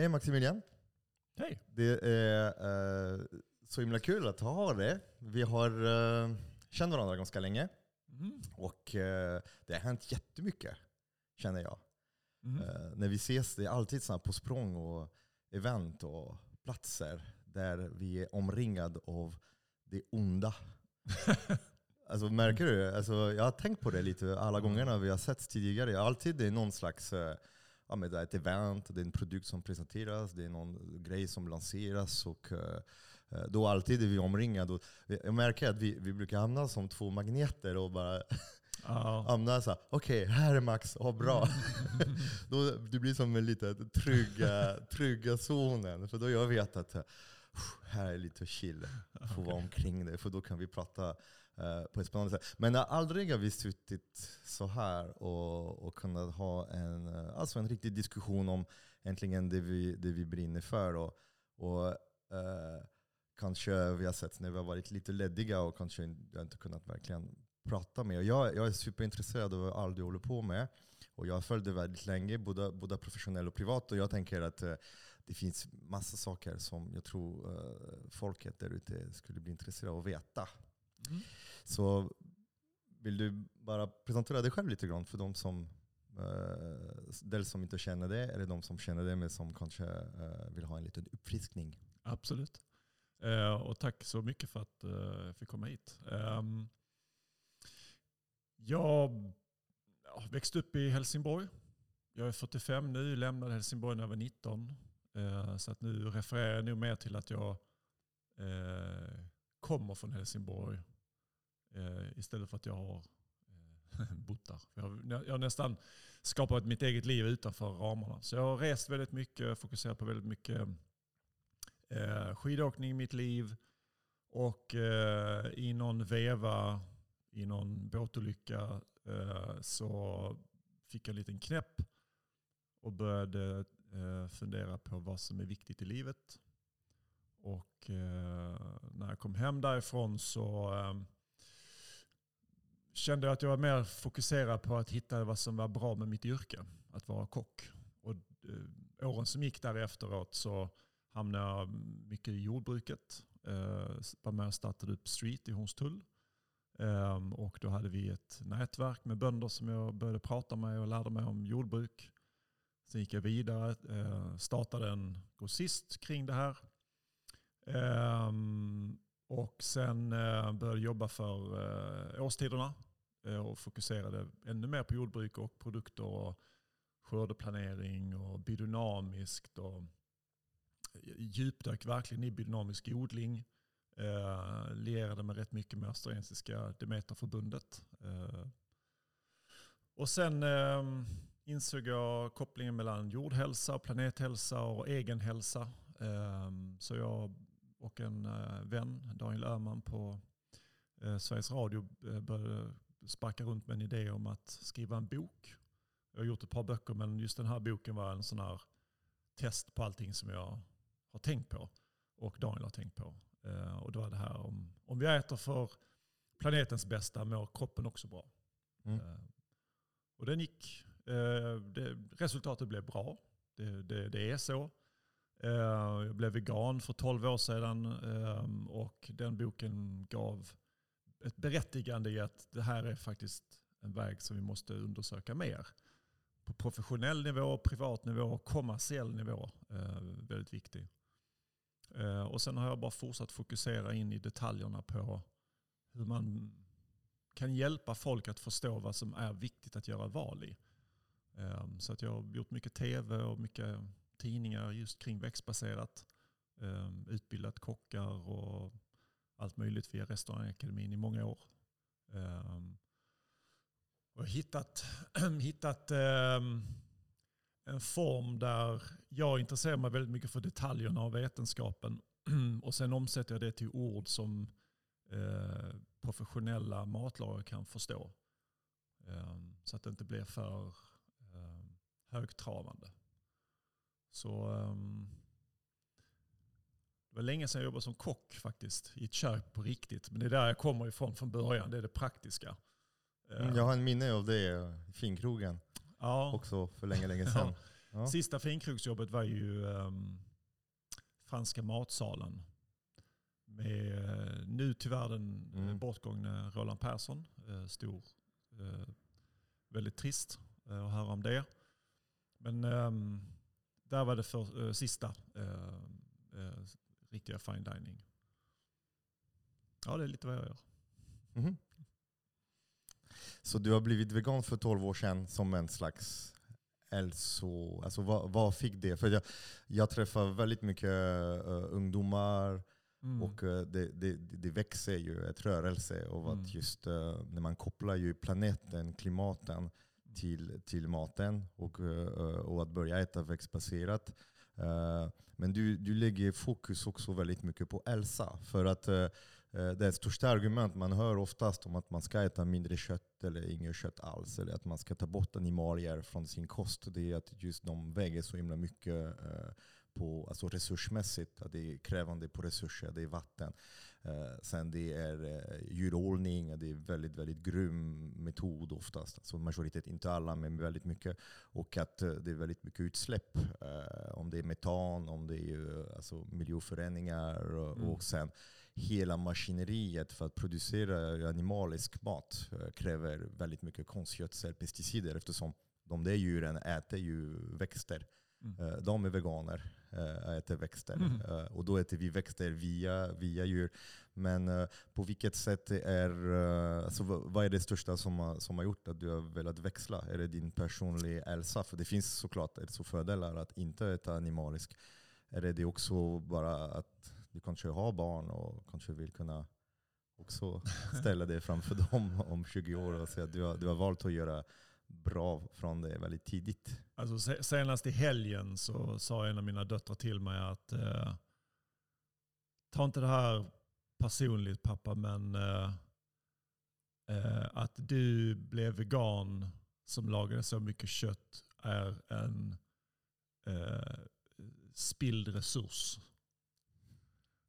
Hej Maximilian. Hej. Det är eh, så himla kul att ha dig. Vi har eh, känt varandra ganska länge Mm. och eh, det har hänt jättemycket, känner jag. Mm. Eh, när vi ses, det är alltid såna här på språng och event och platser där vi är omringade av det onda. alltså, märker du det? Alltså, jag har tänkt på det lite alla gångerna vi har setts tidigare. Alltid det är någon slags eh, ja, men det är ett event, det är en produkt som presenteras, det är någon grej som lanseras och eh, då alltid är vi omringade. Och jag märker att vi, vi brukar hamna som två magneter och bara hamna såhär, okej här är Max, oh, bra. då, det blir som en liten trygga, trygga zonen, för då jag vet att här är lite chill, få vara omkring det, för då kan vi prata Eh, på ett spännande sätt. Men aldrig har vi suttit så här och, och kunnat ha en, eh, alltså en riktig diskussion om äntligen det vi, det vi brinner för. Och, och eh, kanske vi har sett när vi har varit lite leddiga och kanske inte- kunnat verkligen prata med. Jag, jag är superintresserad av allt du håller på med. Och jag har följt det väldigt länge, både, både professionellt och privat. Och jag tänker att eh, det finns massa saker som jag tror eh, folket där ute skulle bli intresserade av att veta. Mm. Så vill du bara presentera dig själv lite grann för de som eh, dels som inte känner det, eller de som känner det men som kanske eh, vill ha en liten uppfriskning. Absolut. Eh, och tack så mycket för att eh, jag fick komma hit. Ehm, jag växte upp i Helsingborg. Jag är 45 nu, lämnade Helsingborg när jag var 19. Eh, så att nu refererar jag nog mer till att jag eh, kommer från Helsingborg eh, istället för att jag har eh, bott där. Jag har, jag har nästan skapat mitt eget liv utanför ramarna. Så jag har rest väldigt mycket, fokuserat på väldigt mycket eh, skidåkning i mitt liv och eh, i någon veva, i någon båtolycka eh, så fick jag en liten knäpp och började eh, fundera på vad som är viktigt i livet. Och eh, när jag kom hem därifrån så eh, kände jag att jag var mer fokuserad på att hitta vad som var bra med mitt yrke, att vara kock. Och eh, åren som gick därefteråt så hamnade jag mycket i jordbruket. Eh, var med och startade upp Street i Hornstull. Eh, och då hade vi ett nätverk med bönder som jag började prata med och lärde mig om jordbruk. Sen gick jag vidare, eh, startade en grossist kring det här. Ehm, och sen eh, började jag jobba för eh, årstiderna eh, och fokuserade ännu mer på jordbruk och produkter och skördeplanering och biodynamiskt. Och djupdök verkligen i biodynamisk odling. Eh, lierade mig rätt mycket med Australiensiska Demeterförbundet. Eh, och sen eh, insåg jag kopplingen mellan jordhälsa, planethälsa och egenhälsa. Eh, så jag och en eh, vän, Daniel Öhman på eh, Sveriges Radio, eh, började sparka runt med en idé om att skriva en bok. Jag har gjort ett par böcker men just den här boken var en sån här test på allting som jag har tänkt på och Daniel har tänkt på. Och då är det här om, om vi äter för planetens bästa mår kroppen också bra. Mm. Och den gick, det, resultatet blev bra. Det, det, det är så. Eh, jag blev vegan för 12 år sedan ehm, och den boken gav ett berättigande i att det här är faktiskt en väg som vi måste undersöka mer. På professionell nivå, privat nivå, och kommersiell nivå. Eh, väldigt viktig. Eh, och sen har jag bara fortsatt fokusera in i detaljerna på hur man kan hjälpa folk att förstå vad som är viktigt att göra val i. Ehm, så att jag har gjort mycket tv och mycket tidningar just kring växtbaserat. Ehm, utbildat kockar och allt möjligt via restaurangakademin i många år. Ehm, och hittat, hittat ehm, en form där jag intresserar mig väldigt mycket för detaljerna av vetenskapen och sen omsätter jag det till ord som eh, professionella matlagare kan förstå. Så att det inte blir för högtravande. Så ehm, det var länge sedan jag jobbade som kock faktiskt, i ett kök på riktigt. Men det är där jag kommer ifrån från början, det är det praktiska. Mm, Jag har en minne av det finkrogen ja. också för länge, länge sedan. Ja. Sista finkrogsjobbet var ju ehm, Franska matsalen. Med eh, nu tyvärr den Mm. bortgångne Roland Persson. Eh, stor, eh, väldigt trist att höra om det. Men ehm, där var det för, eh, sista eh, eh, riktiga fine dining. Ja, det är lite vad jag gör. Mhm. Så du har blivit vegan för 12 år sedan som en slags hälso... Alltså vad, vad fick det? För jag, jag träffar väldigt mycket eh, ungdomar Mm. och eh, det, det, det växer ju ett rörelse av Mm. att just eh, när man kopplar ju planeten, klimaten till, till maten och, eh, och att börja äta växtbaserat. Eh, men du, du lägger fokus också väldigt mycket på hälsa. För att eh, det största argument man hör oftast om att man ska äta mindre kött eller inget kött alls, eller att man ska ta bort animalier från sin kost, det är att just de väger så himla mycket på, alltså resursmässigt. Att det är krävande på resurser, det är vatten. Eh, sen det är eh, djurhållning, det är väldigt, väldigt grym metod oftast. Alltså majoritet, inte alla, men väldigt mycket. Och att eh, det är väldigt mycket utsläpp. Eh, om det är metan, om det är alltså, miljöförändringar och, Mm. och sen hela maskineriet för att producera animalisk mat kräver väldigt mycket konstgödsel, pesticider eftersom de där djuren äter ju växter. Mm. De är veganer, eh, äter växter. Mm. Eh, Och då äter vi växter via, via djur. Men eh, på vilket sätt är, eh, alltså, vad är det största som har, som har gjort att du har velat växla? Är det din personliga hälsa? För det finns såklart alltså fördelar att inte äta animalisk. Är det det också bara att du kanske har barn och kanske vill kunna också ställa dig framför dem om 20 år och säga att du har, du har valt att göra bra från det väldigt tidigt? Alltså, se- senast i helgen så sa en av mina döttrar till mig att eh, ta inte det här personligt pappa, men eh, eh, att du blev vegan som lagade så mycket kött är en eh, spilld resurs.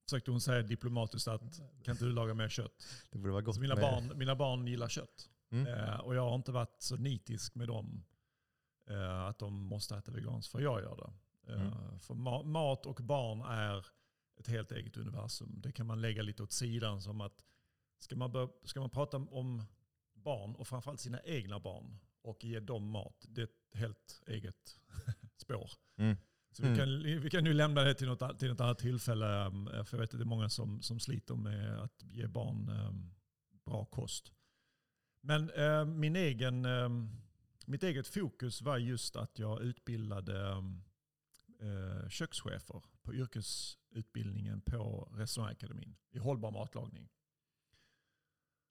Försökte hon säga diplomatiskt att kan inte du laga mer kött? Det borde vara gott Så mina, med- barn, mina barn gillar kött. Mm. Eh, och jag har inte varit så nitisk med dem. Eh, att de måste äta veganskt, för jag gör det. Eh, Mm. För ma- mat och barn är ett helt eget universum. Det kan man lägga lite åt sidan som att ska man, ska man prata om barn och framförallt sina egna barn och ge dem mat, det är ett helt eget spår. Mm. Så vi Mm. kan, vi kan nu lämna det till något, till något annat tillfälle. um, För jag vet att det är många som, som sliter med att ge barn um, bra kost. Men eh, min egen, eh, mitt eget fokus var just att jag utbildade ehm, eh, kökschefer på yrkesutbildningen på restaurangakademin i hållbar matlagning.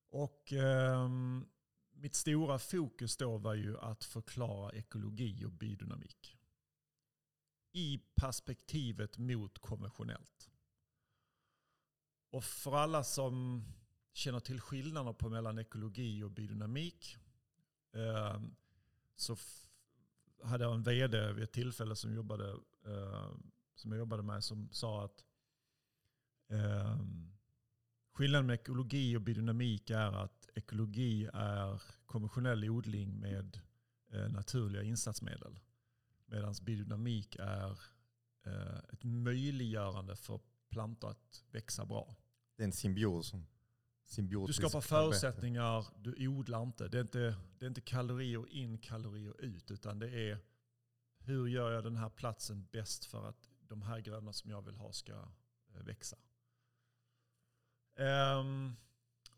Och eh, mitt stora fokus då var ju att förklara ekologi och biodynamik i perspektivet mot konventionellt. Och för alla som känner till skillnaderna på mellan ekologi och biodynamik eh, så hade jag en vd vid ett tillfälle som, jobbade, eh, som jag jobbade med som sa att eh, skillnaden med ekologi och biodynamik är att ekologi är konventionell odling med eh, naturliga insatsmedel. Medan biodynamik är eh, ett möjliggörande för plantor att växa bra. Det är en symbios. Du Symbiotisk skapar arbete. förutsättningar, du odlar inte. Det är inte, det är inte kalorier in, kalorier ut. Utan det är hur gör jag den här platsen bäst för att de här gröna som jag vill ha ska eh, växa. Ehm,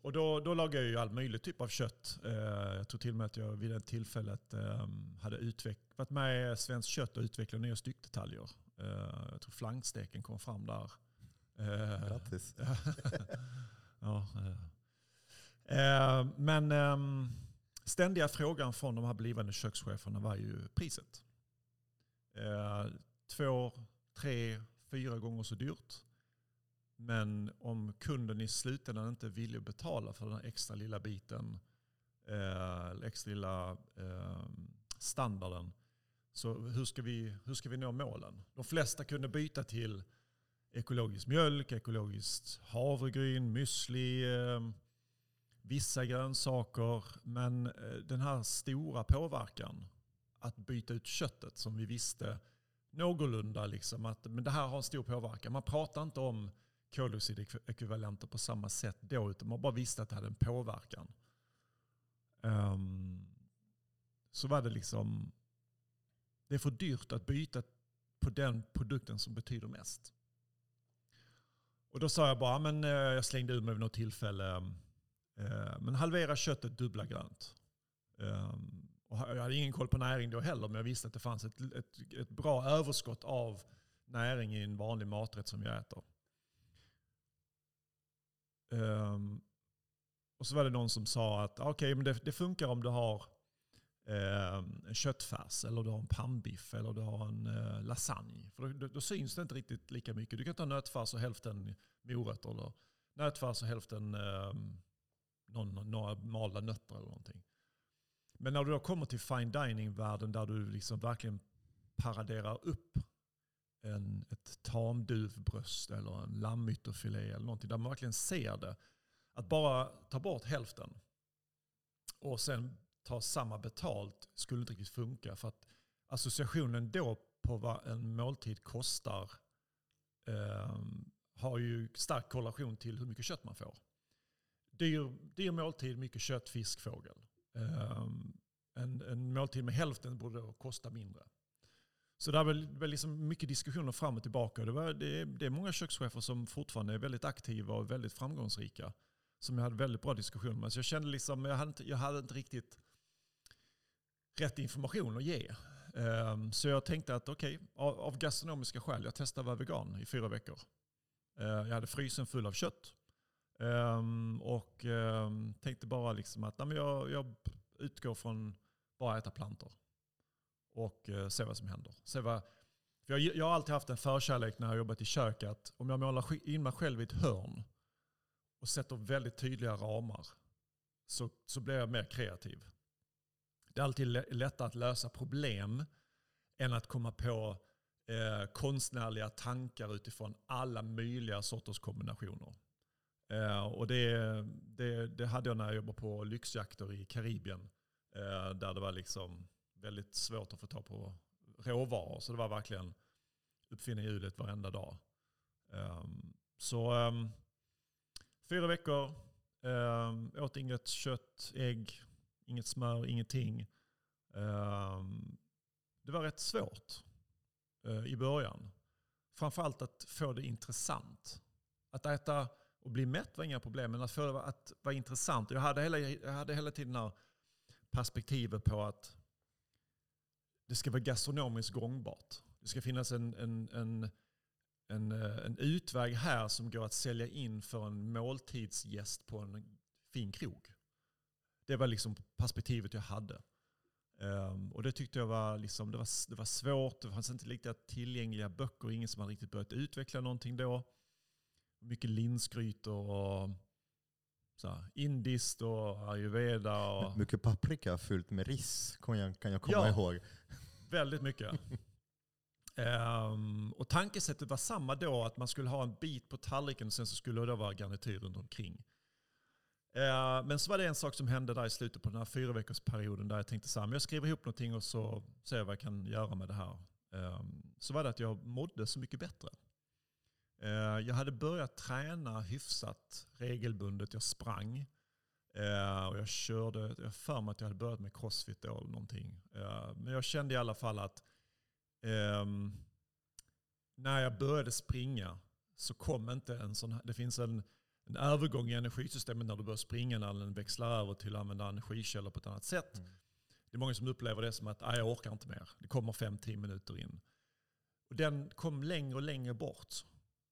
och då, då lagar jag ju all möjlig typ av kött. Eh, jag tror till och med att jag vid det tillfället ehm, hade utveck- varit med i Svenskt Kött och utvecklat nya styckdetaljer. Eh, jag tror flanksteken kom fram där. Eh, Grattis. ja, eh. Eh, men eh, ständiga frågan från de här blivande kökscheferna var ju priset. Eh, två, tre, fyra gånger så dyrt. Men om kunden i slutändan inte vill betala för den här extra lilla biten, eh, eller extra lilla eh, standarden, så hur ska, vi, hur ska vi nå målen? De flesta kunde byta till ekologisk mjölk, ekologiskt havregryn, müsli, eh, vissa grönsaker. Men eh, den här stora påverkan att byta ut köttet som vi visste någorlunda liksom att men det här har en stor påverkan. Man pratar inte om koldioxidekvivalenter på samma sätt då utan man bara visste att det hade en påverkan. Um, så var det liksom, det är för dyrt att byta på den produkten som betyder mest. Och då sa jag bara, men eh, jag slängde ur mig vid något tillfälle, eh, men halvera köttet, dubbla grönt. Ehm, och jag hade ingen koll på näring då heller, men jag visste att det fanns ett, ett, ett bra överskott av näring i en vanlig maträtt som jag äter. Um, och så var det någon som sa att ah, okay, men det, det funkar om du har eh, köttfärs, eller du har en pannbiff eller du har en eh, lasagne. För då, då, syns det inte riktigt lika mycket. Du kan ta nötfärs och hälften morötter. Eller nötfärs och hälften eh, någon, några malda nötter eller någonting. Men när du då kommer till fine dining-världen där du liksom verkligen paraderar upp en, ett tamduvbröst eller en lammytterfilé eller någonting där man verkligen ser det. Att bara ta bort hälften och sen ta samma betalt skulle inte riktigt funka. För att associationen då på vad en måltid kostar eh, har ju stark korrelation till hur mycket kött man får. Dyr, dyr måltid, mycket kött, fisk, fågel. Eh, en, en måltid med hälften borde då kosta mindre. Så det är väl, väl liksom mycket diskussioner fram och tillbaka. Det, var, det, det är många kökschefer som fortfarande är väldigt aktiva och väldigt framgångsrika. Som jag hade väldigt bra diskussioner med. Så jag kände liksom, jag hade inte, jag hade inte riktigt rätt information att ge. Ehm, så jag tänkte att okej, okay, av, gastronomiska skäl, jag testade att vara vegan i fyra veckor. Ehm, jag hade frysen full av kött. Ehm, och tänkte bara liksom att nej, jag, jag utgår från bara äta plantor. Och eh, se vad som händer. Se vad, för jag, jag har alltid haft en förkärlek när jag jobbat i kök att om jag målar in mig själv i ett hörn och sätter väldigt tydliga ramar så, så blir jag mer kreativ. Det är alltid lättare att lösa problem än att komma på eh, konstnärliga tankar utifrån alla möjliga sorters kombinationer. Eh, och det, det, det, hade jag när jag jobbade på lyxjakter i Karibien. Eh, där det var liksom väldigt svårt att få tag på råvaror. Så det var verkligen uppfinna hjulet varenda dag. Um, så um, fyra veckor, um, åt inget kött, ägg, inget smör, ingenting. Ehm, det var rätt svårt eh, i början. Framförallt att få det intressant. Att äta och bli mätt var inga problem, men att få det att vara intressant. Jag hade hela, jag hade hela tiden här perspektivet på att det ska vara gastronomiskt gångbart. Det ska finnas en, en, en, en, eh, en utväg här som går att sälja in för en måltidsgäst på en fin krog. Det var liksom perspektivet jag hade. Um, och det tyckte jag var, liksom, det var, det var svårt. Det fanns inte riktigt tillgängliga böcker. Ingen som hade riktigt börjat utveckla någonting då. Mycket linsgrytor och så här, indiskt och ayurveda. Och... Mycket paprika fyllt med ris kan jag, kan jag komma ja, ihåg. Väldigt mycket. um, och tankesättet var samma då, att man skulle ha en bit på tallriken och sen så skulle det vara garnityr runt omkring. Eh, men så var det en sak som hände där i slutet på den här fyra veckors perioden där jag tänkte så här, men jag skriver ihop någonting och så ser jag vad jag kan göra med det här. Ehm, så var det att jag mådde så mycket bättre. Eh, jag hade börjat träna hyfsat regelbundet. Jag sprang. Eh, och jag körde, jag för mig att jag hade börjat med crossfit då eller någonting. men jag kände i alla fall att ehm, när jag började springa så kom inte en sån här, det finns en, en övergång i energisystemet när du börjar springa, när den växlar över till att använda energikällor på ett annat sätt. Mm. Det är många som upplever det som att jag orkar inte mer. Det kommer fem, tio minuter in. Och den kom längre och längre bort.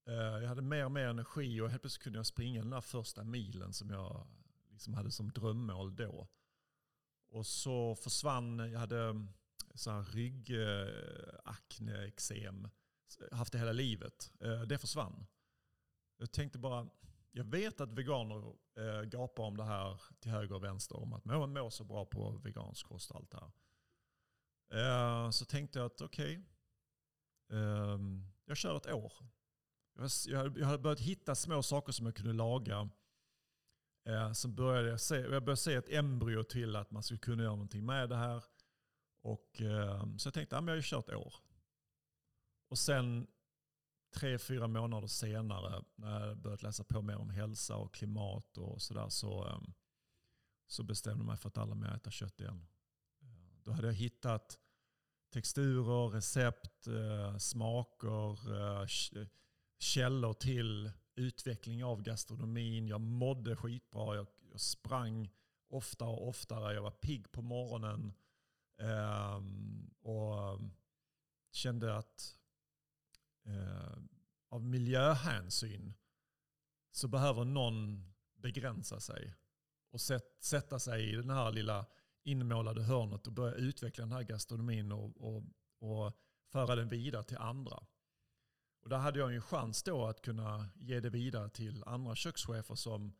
Eh, jag hade mer och mer energi och helt plötsligt kunde jag springa den där första milen som jag liksom hade som drömmål då. Och så försvann, jag hade ryggakne, eksem, haft det hela livet. Eh, det försvann. Jag tänkte bara, jag vet att veganer eh, gapar om det här till höger och vänster. Om att man mår så bra på vegansk kost och allt det här. Eh, så tänkte jag att okej, okay, eh, jag kör ett år. Jag, jag, jag hade börjat hitta små saker som jag kunde laga. Eh, så började jag, se, jag började se ett embryo till att man skulle kunna göra någonting med det här. Och, eh, så jag tänkte att jag kör ett år. Och sen tre, fyra månader senare när jag börjat läsa på mer om hälsa och klimat och sådär så, ehm, så bestämde jag mig för att aldrig mer äta kött igen. Eh, då hade jag hittat texturer, recept, eh, smaker, källor till utveckling av gastronomin. Jag mådde skitbra. Jag, jag sprang oftare och oftare. Jag var pigg på morgonen. Ehm, och ehm, kände att eh, av miljöhänsyn så behöver någon begränsa sig och sätta sig i den här lilla inmålade hörnet och börja utveckla den här gastronomin och, och, och föra den vidare till andra. Och där hade jag en chans då att kunna ge det vidare till andra kökschefer som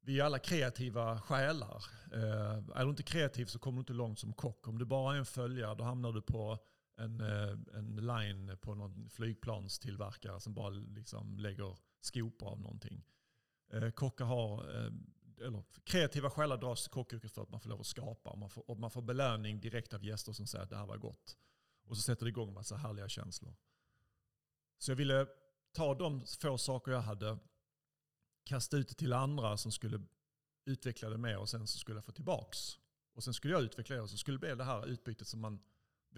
vi är alla kreativa själar. Eh, är du inte kreativ så kommer du inte långt som kock. Om du bara är en följare då hamnar du på en, eh, en line på någon flygplanstillverkare som bara liksom lägger skopor av någonting. Eh, kockar har eh, eller kreativa själar dras till kockyrket för att man får lov att skapa. Och man, får, och man får belöning direkt av gäster som säger att det här var gott. Och så sätter det igång en massa härliga känslor. Så jag ville ta de få saker jag hade, kasta ut det till andra som skulle utveckla det mer och sen så skulle jag få tillbaks. Och sen skulle jag utveckla det och så skulle det bli det här utbytet som man,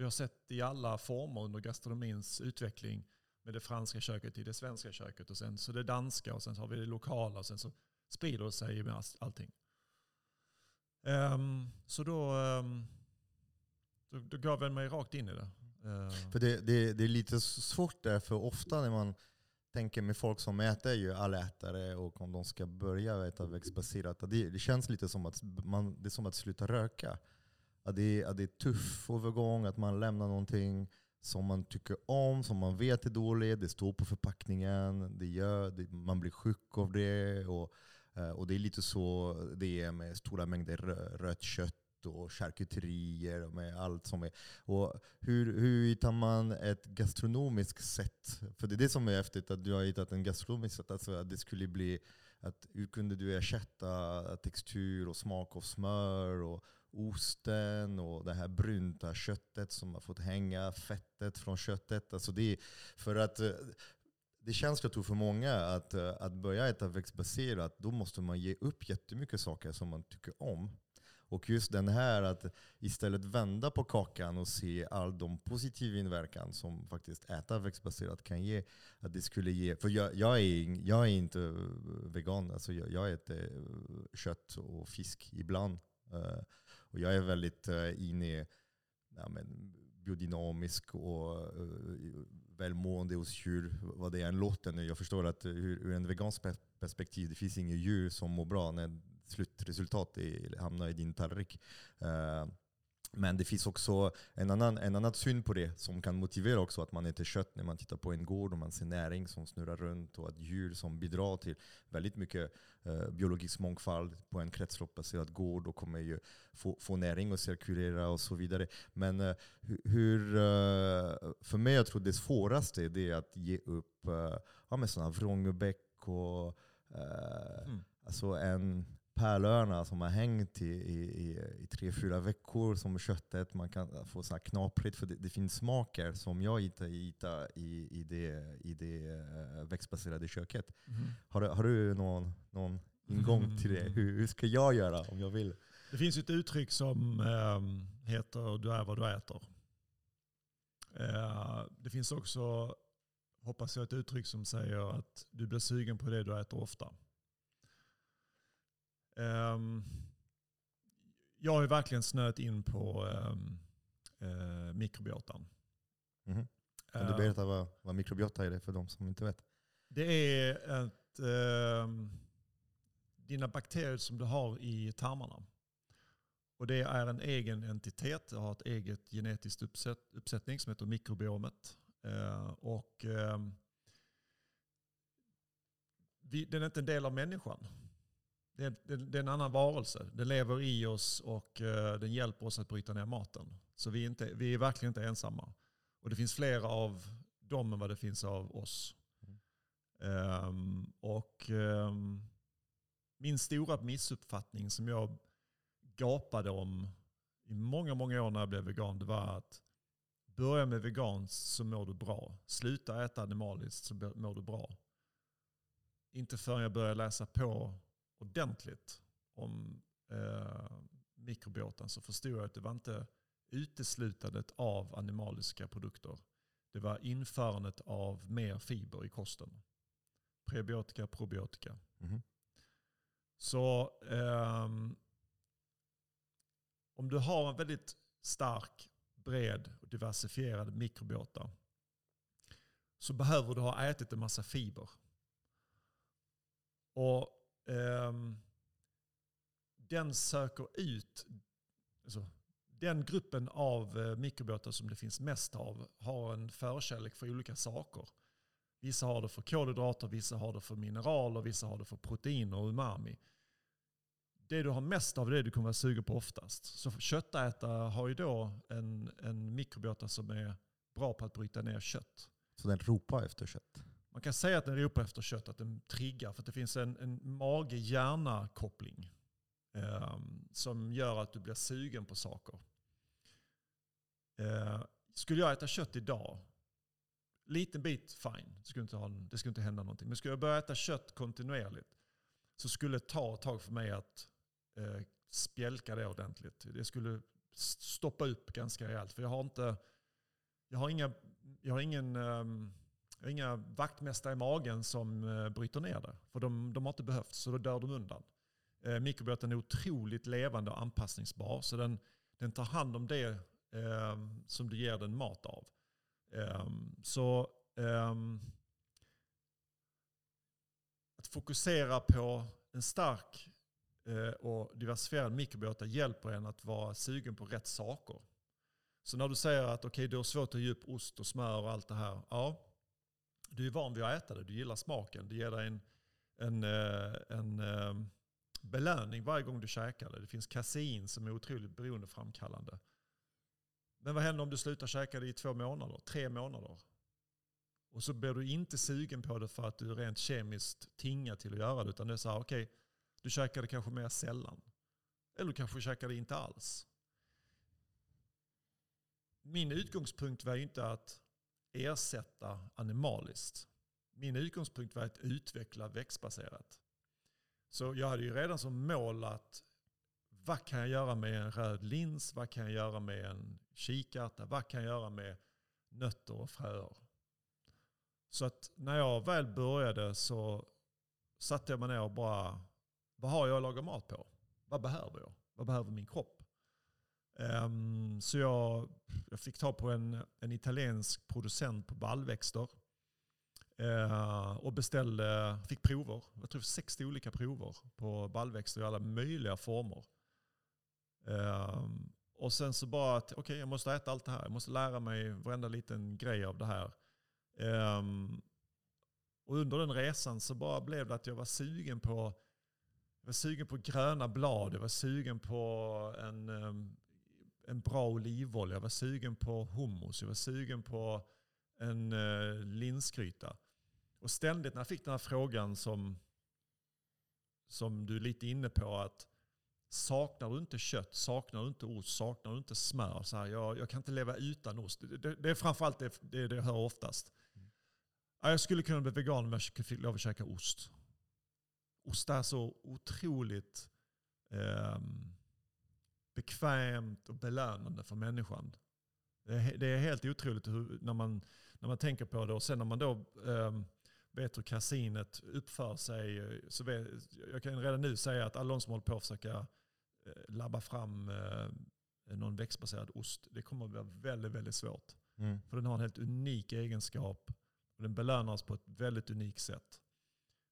vi har sett i alla former under gastronomins utveckling. Med det franska köket i det svenska köket och sen så det danska och sen så har vi det lokala och sen så sprider sig med allting. Um, så då, um, då, då gav jag mig rakt in i det. Uh. För det, det, det, är lite svårt där, för ofta när man tänker med folk som äter ju allätare och om de ska börja äta växtbaserat, det, det känns lite som att, man, det är som att sluta röka. Att det, att det är tuff övergång, att man lämnar någonting som man tycker om, som man vet är dåligt, det står på förpackningen, det gör, det, man blir sjuk av det. Och, eh, och det är lite så det är med stora mängder rött kött och charkuterier med allt som är. Och hur, hur hittar man ett gastronomiskt sätt? För det är det som är häftigt, att du har hittat en gastronomisk sätt. Alltså att det skulle bli, att hur kunde du ersätta textur och smak av smör och osten och det här brunta köttet som har fått hänga, fettet från köttet. Alltså det för att eh, det känns jag tror för många att, eh, att börja äta växtbaserat, då måste man ge upp jättemycket saker som man tycker om. Och just den här att istället vända på kakan och se all de positiva inverkan som faktiskt äta växtbaserat kan ge. Att det skulle ge för jag, jag, är, jag är inte eh, vegan, alltså jag, jag äter kött och fisk ibland. Och jag är väldigt eh, uh, inne i ja, men, biodynamisk och uh, välmående hos djur, vad det än låter nu. Jag förstår att ur, ur en vegansk perspektiv, det finns inget djur som mår bra när slutresultatet hamnar i din tallrik. Uh, men det finns också en annan, en annan syn på det som kan motivera också att man äter kött när man tittar på en gård och man ser näring som snurrar runt och att djur som bidrar till väldigt mycket eh, biologisk mångfald på en kretsloppsbaserad gård och kommer ju få, få näring och cirkulera och så vidare. Men eh, hur, eh, för mig jag tror det svåraste är att ge upp eh, ja, med sådana Vrångebäck och eh, mm. alltså en pärlöarna som har hängt i, i, i, tre, fyra veckor som köttet. Man kan få så knaprigt, för det, det, finns smaker som jag inte hittar i, i, det, i det eh, växtbaserade köket. Mm. Har, har du någon, någon ingång till det? Hur, hur ska jag göra om jag vill? Det finns ett uttryck som äh, heter du är vad du äter. Äh, det finns också, hoppas jag, ett uttryck som säger att du blir sugen på det du äter ofta. Um, jag har ju verkligen snöat in på um, uh, mikrobiotan. Mm. Kan du berätta vad, vad mikrobiota är för de som inte vet? Det är ett, uh, dina bakterier som du har i tarmarna. Och det är en egen entitet, det har ett eget genetiskt uppsätt, uppsättning som heter mikrobiomet. Uh, och, um, vi, den är inte en del av människan. Det är, det, det är en annan varelse. Den lever i oss och eh, den hjälper oss att bryta ner maten. Så vi är, inte, vi är verkligen inte ensamma. Och det finns fler av dem än vad det finns av oss. Mm. Um, och um, min stora missuppfattning som jag gapade om i många, många år när jag blev vegan, det var att börja med veganskt så mår du bra. Sluta äta animaliskt så mår du bra. Inte förrän jag började läsa på ordentligt om eh, mikrobiotan så förstod jag att det var inte uteslutandet av animaliska produkter. Det var införandet av mer fiber i kosten. Prebiotika, probiotika. Mhm. Så ehm, om du har en väldigt stark, bred och diversifierad mikrobiota så behöver du ha ätit en massa fiber. Och Ehm, den söker ut, alltså, den gruppen av eh, mikrobåtar som det finns mest av har en förkärlek för olika saker. Vissa har det för kolhydrater, vissa har det för mineraler, vissa har det för proteiner och umami. Det du har mest av det är det du kommer vara sugen på oftast. Så köttätare har ju då en, en mikrobiota som är bra på att bryta ner kött. Så den ropar efter kött? Man kan säga att den ropar efter kött, att den triggar. För att det finns en, en mage-hjärna-koppling. eh, som gör att du blir sugen på saker. Eh, skulle jag äta kött idag, liten bit fine, det skulle, inte ha, det skulle inte hända någonting. Men skulle jag börja äta kött kontinuerligt så skulle det ta ett tag för mig att eh, spjälka det ordentligt. Det skulle stoppa upp ganska rejält. För jag har inte, jag har inga, jag har ingen, ehm, jag har inga vaktmästare i magen som eh, bryter ner det. För de, de har inte behövts så då dör de undan. Eh, mikrobiotan är otroligt levande och anpassningsbar. Så den, den tar hand om det eh, som du ger den mat av. Eh, så ehm, att fokusera på en stark eh, och diversifierad mikrobiota hjälper en att vara sugen på rätt saker. Så när du säger att okay, du har svårt att ge upp ost och smör och allt det här. Ja, du är van vid att äta det. Du gillar smaken. Det ger dig en, en, eh, en eh, belöning varje gång du käkar det. Det finns kasein som är otroligt beroendeframkallande. Men vad händer om du slutar käka det i två månader, tre månader? Och så blir du inte sugen på det för att du är rent kemiskt tingar till att göra det. Utan det är så här, okej, du käkar det kanske mer sällan. Eller du kanske käkar det inte alls. Min utgångspunkt var ju inte att ersätta animaliskt. Min utgångspunkt var att utveckla växtbaserat. Så jag hade ju redan som mål att vad kan jag göra med en röd lins? Vad kan jag göra med en kikärta? Vad kan jag göra med nötter och fröer? Så att när jag väl började så satte jag mig ner och bara, vad har jag att laga mat på? Vad behöver jag? Vad behöver min kropp? Um, så jag, jag fick ta på en, en italiensk producent på baljväxter. Eh, och beställde, fick prover. Jag tror 60 olika prover på baljväxter i alla möjliga former. Eh, och sen så bara att okej, jag måste äta allt det här. Jag måste lära mig varenda liten grej av det här. Eh, och under den resan så bara blev det att jag var sugen på jag var sugen på gröna blad, jag var sugen på en, eh, en bra olivolja, jag var sugen på hummus, jag var sugen på en uh, linsgryta. Och ständigt när jag fick den här frågan som, som du är lite inne på, att saknar du inte kött, saknar du inte ost, saknar du inte smör? Så här, jag, jag kan inte leva utan ost. Det, det, det är framförallt det, det, det jag hör oftast. Ja, Jag skulle kunna bli vegan om jag fick lov att käka ost. Ost är så otroligt ehm, bekvämt och belönande för människan. Det är, det är helt otroligt hur, när, man, när man tänker på det. Och sen när man då ehm, vet hur kasinet uppför sig. eh, Så vet, jag kan redan nu säga att alla de som håller på att försöka eh, labba fram eh, någon växtbaserad ost, det kommer att vara väldigt, väldigt svårt. Mm. För den har en helt unik egenskap. Och den belönar oss på ett väldigt unikt sätt.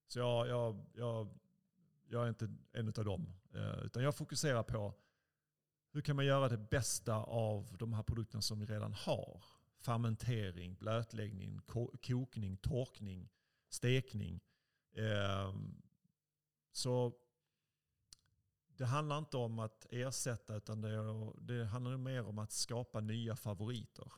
Så jag, jag, jag, jag är inte en av dem. Utan jag fokuserar på hur kan man göra det bästa av de här produkterna som vi redan har. Fermentering, blötläggning, kokning, torkning, stekning. Ehm, så det handlar inte om att ersätta utan det, det handlar mer om att skapa nya favoriter.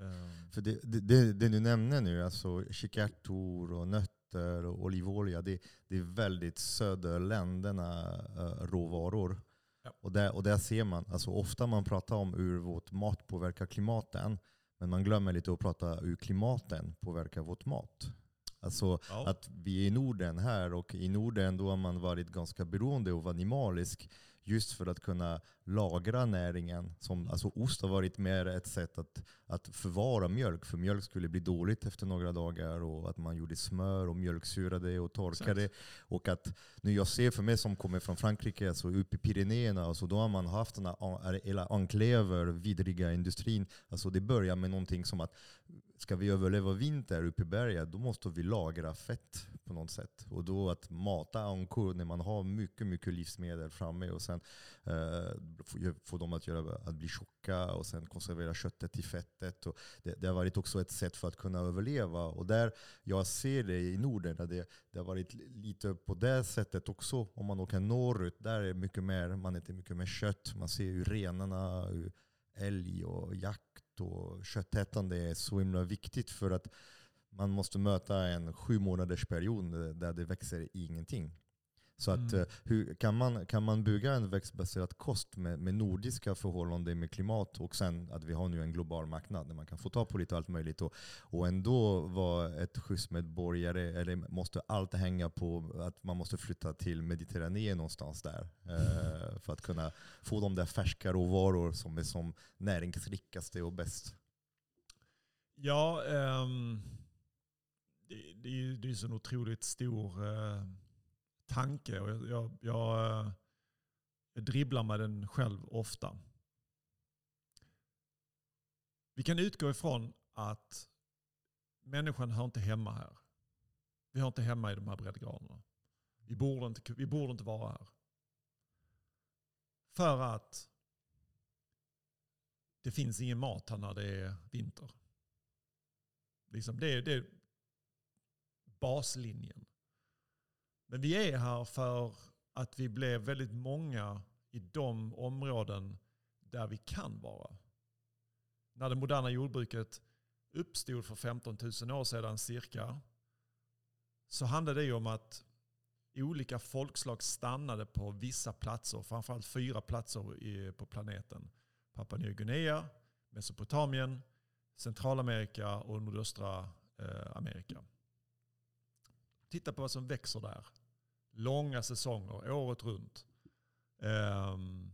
Ehm. För det, det, det, du nämner nu, alltså kikärtor och nötter och olivolja, det, det är väldigt söderländerna eh, råvaror. Ja. Och, där, och där ser man, alltså ofta man pratar om hur vårt mat påverkar klimaten, men man glömmer lite att prata hur klimaten påverkar vårt mat. Alltså Ja. att vi är i Norden här och i Norden då har man varit ganska beroende av animalisk just för att kunna lagra näringen. Som, alltså ost har varit mer ett sätt att, att förvara mjölk, för mjölk skulle bli dåligt efter några dagar och att man gjorde smör och mjölksyrade och torkade. Exakt. Och att nu jag ser för mig som kommer från Frankrike, alltså uppe i Pyrenéerna, alltså då har man haft den här, eller enkläver, vidriga industrin. Alltså det börjar med någonting som att ska vi överleva vinter uppe i berget, då måste vi lagra fett på något sätt. Och då att mata ankor när man har mycket, mycket livsmedel framme och sen eh, få, få dem att, göra, att bli tjocka och sen konservera köttet i fettet. Och det, det har varit också ett sätt för att kunna överleva. Och där jag ser det i Norden, att det, det har varit lite på det sättet också. Om man åker norrut, där är mycket mer, man äter mycket mer kött. Man ser ju renarna, hur älg och jakt och köttätande är så himla viktigt för att man måste möta en sju månaders period där det växer ingenting. Så att, Mm. eh, hur, kan, man, kan man bygga en växtbaserad kost med, med nordiska förhållanden med klimat och sen att vi har nu en global marknad där man kan få ta på lite allt möjligt och, och ändå vara ett schysst medborgare eller måste allt hänga på att man måste flytta till Mediterranean någonstans där eh, för att kunna få de där färska råvaror som är som näringsrikaste och bäst. Ja, ehm, det, det, är ju det är en otroligt stor eh, tanke och jag, jag, jag, jag dribblar med den själv ofta. Vi kan utgå ifrån att människan hör inte hemma här. Vi hör inte hemma i de här breddgraderna. Vi borde inte, vi borde inte vara här. För att det finns ingen mat här när det är vinter. Liksom det, är- det är baslinjen. Men vi är här för att vi blev väldigt många i de områden där vi kan vara. När det moderna jordbruket uppstod för 15 000 år sedan cirka så handlade det ju om att olika folkslag stannade på vissa platser, framförallt fyra platser på planeten. Papua Nya Guinea, Mesopotamien, Centralamerika och nordöstra eh, Amerika. Titta på vad som växer där. Långa säsonger, året runt. Um,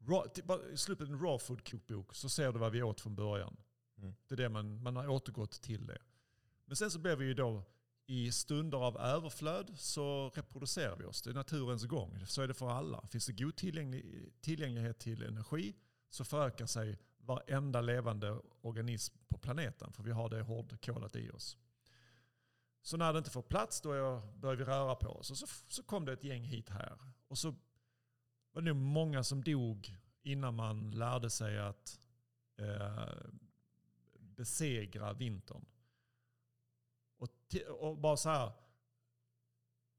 raw, t- bara slå upp en raw food kokbok så ser du vad vi åt från början. Mm. Det är det man, man har återgått till det. Men sen så blev vi ju då i stunder av överflöd så reproducerar vi oss. Det är naturens gång. Så är det för alla. Finns det god tillgänglig, tillgänglighet till energi så förökar sig varenda levande organism på planeten. För vi har det hårdkodat i oss. Så när det inte får plats då började börjar vi röra på oss. Och så, så kom det ett gäng hit här. Och så var det nog många som dog innan man lärde sig att eh, besegra vintern. Och, och bara så här,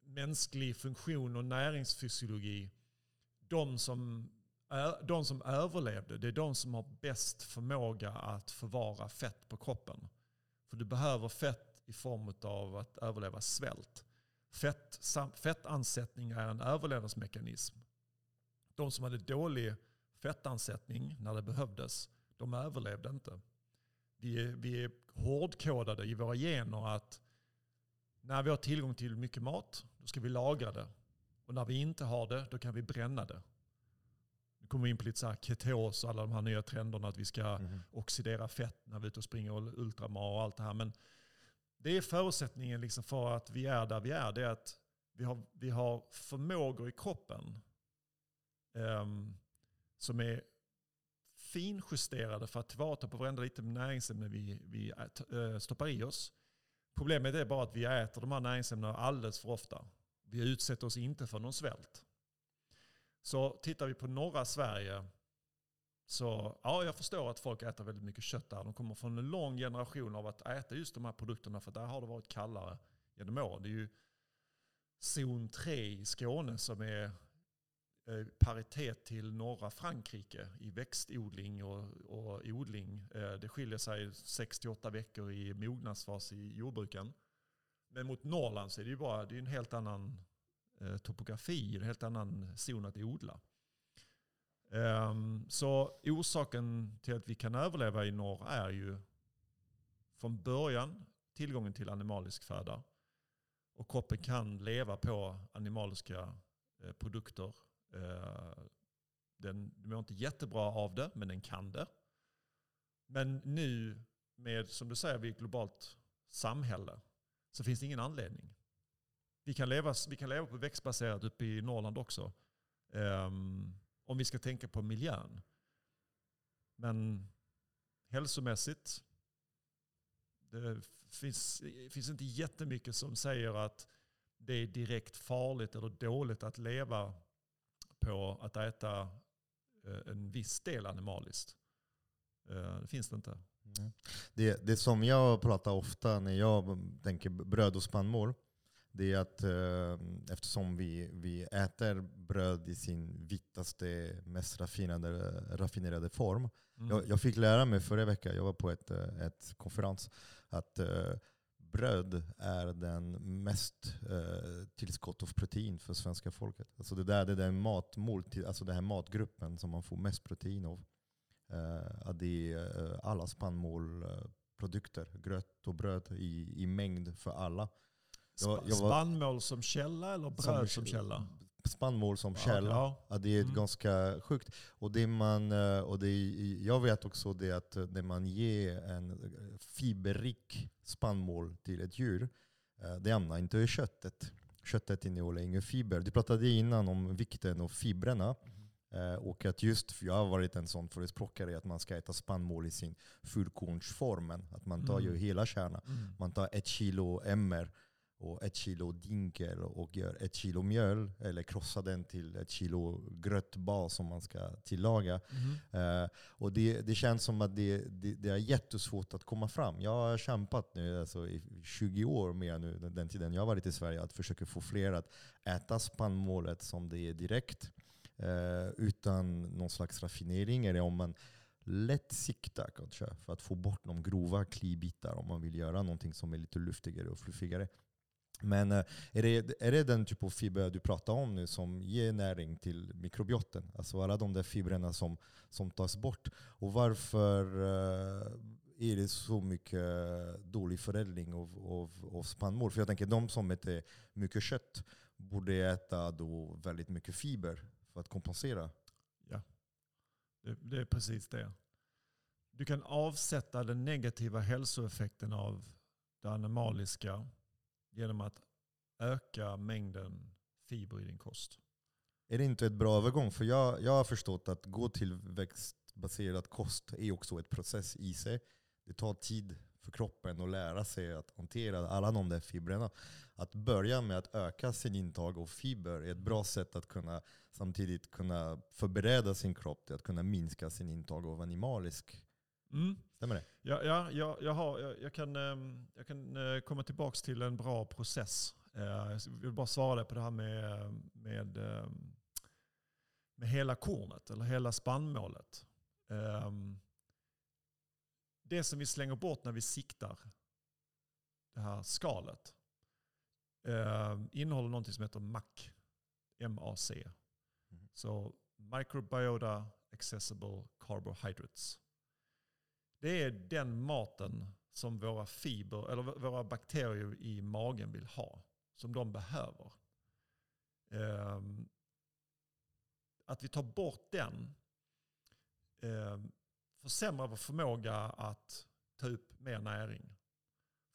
mänsklig funktion och näringsfysiologi. De som, de som överlevde, det är de som har bäst förmåga att förvara fett på kroppen. För du behöver fett i form av att överleva svält. Fett, sam- fettansättning är en överlevnadsmekanism. De som hade dålig fettansättning när det behövdes, de överlevde inte. Vi är, vi är hårdkodade i våra gener att när vi har tillgång till mycket mat, då ska vi lagra det. Och när vi inte har det, då kan vi bränna det. Nu kommer vi in på lite så här ketos och alla de här nya trenderna att vi ska Mhm. oxidera fett när vi är ute och springer och ultramar och allt det här. Men det är förutsättningen liksom för att vi är där vi är. Det är att vi har, vi har förmågor i kroppen um, som är finjusterade för att tillvarata på varenda liten näringsämne vi, vi ät, äh, stoppar i oss. Problemet är bara att vi äter de här näringsämnena alldeles för ofta. Vi utsätter oss inte för någon svält. Så tittar vi på norra Sverige så ja, jag förstår att folk äter väldigt mycket kött där. De kommer från en lång generation av att äta just de här produkterna för där har det varit kallare genom åren. Det är ju zon 3 i Skåne som är eh, paritet till norra Frankrike i växtodling och, och odling. Eh, det skiljer sig 68 veckor i mognadsfas i jordbruken. Men mot Norrland så är det ju bara det är en helt annan eh, topografi, en helt annan zon att odla. Um, så orsaken till att vi kan överleva i norr är ju från början tillgången till animalisk föda. Och kroppen kan leva på animaliska eh, produkter. Eh, den mår inte jättebra av det, men den kan det. Men nu med, som du säger, vi är ett globalt samhälle så finns det ingen anledning. Vi kan leva, vi kan leva på växtbaserat uppe i Norrland också. Um, om vi ska tänka på miljön. Men hälsomässigt, det finns, finns inte jättemycket som säger att det är direkt farligt eller dåligt att leva på att äta eh, en viss del animaliskt. Eh, det finns det inte. Mm. Det, det som jag pratar ofta när jag tänker bröd och spannmål, det är att eh, eftersom vi, vi äter bröd i sin vitaste, mest raffinerade, raffinerade form. Mm. Jag, jag, fick lära mig förra veckan, jag var på ett, eh, ett konferens, att eh, bröd är den mest eh, tillskott av protein för svenska folket. Alltså det, där, det är den matmål, alltså den här matgruppen som man får mest protein av. Eh, det är eh, alla spannmålprodukter, gröt och bröd i, i mängd för alla. Jag, jag var, Spannmål som källa eller bröd som, som källa? Spannmål som källa. Ja, ja. det är mm. ganska sjukt. Och det man, eh, och det, jag vet också det att när man ger en fiberrik spannmål till ett djur, det hamnar inte i köttet. Köttet innehåller ingen fiber. Du pratade innan om vikten av fibrerna. Mm. Och att just, jag har varit en sån förespråkare, att man ska äta spannmål i sin fullkornsformen. Att man tar mm. ju hela kärnan. Mm. Man tar ett kilo MR och ett kilo dinkel och gör ett kilo mjöl eller krossar den till ett kilo grötbas som man ska tillaga. Mm. Uh, och det, det känns som att det, det, det, är jättesvårt att komma fram. Jag har kämpat nu alltså, i 20 år mer nu, den tiden jag har varit i Sverige, att försöka få fler att äta spannmålet som det är direkt. Uh, utan någon slags raffinering. Eller om man lätt siktar kanske för att få bort de grova klibitar om man vill göra någonting som är lite luftigare och fluffigare. Men eh, är det, är det den typ av fiber du pratar om nu som ger näring till mikrobioten? Alltså alla de där fibrerna som, som tas bort. Och varför eh, är det så mycket dålig förädling av, av, av spannmål? För jag tänker de som äter mycket kött borde äta då väldigt mycket fiber för att kompensera. Ja, det, det är precis det. Du kan avsätta den negativa hälsoeffekten av det animaliska genom att öka mängden fiber i din kost. Är det inte ett bra övergång? För jag, jag har förstått att gå till växtbaserad kost är också ett process i sig. Det tar tid för kroppen att lära sig att hantera alla de där fibrerna. Att börja med att öka sin intag av fiber är ett bra sätt att kunna samtidigt kunna förbereda sin kropp till att kunna minska sin intag av animalisk Mm. Stämmer det? Ja, ja jag, jag, har, jag, jag kan, ehm, jag kan eh, komma tillbaka till en bra process. Eh, jag vill bara svara på det här med, med, ehm, med hela kornet, eller hela spannmålet. Ehm, det som vi slänger bort när vi siktar, det här skalet, innehåller något som heter MAC. MAC. Mm. Så Microbiota Accessible Carbohydrates. Det är den maten som våra fiber, eller våra bakterier i magen vill ha. Som de behöver. Um, att vi tar bort den um, försämrar vår förmåga att ta upp mer näring.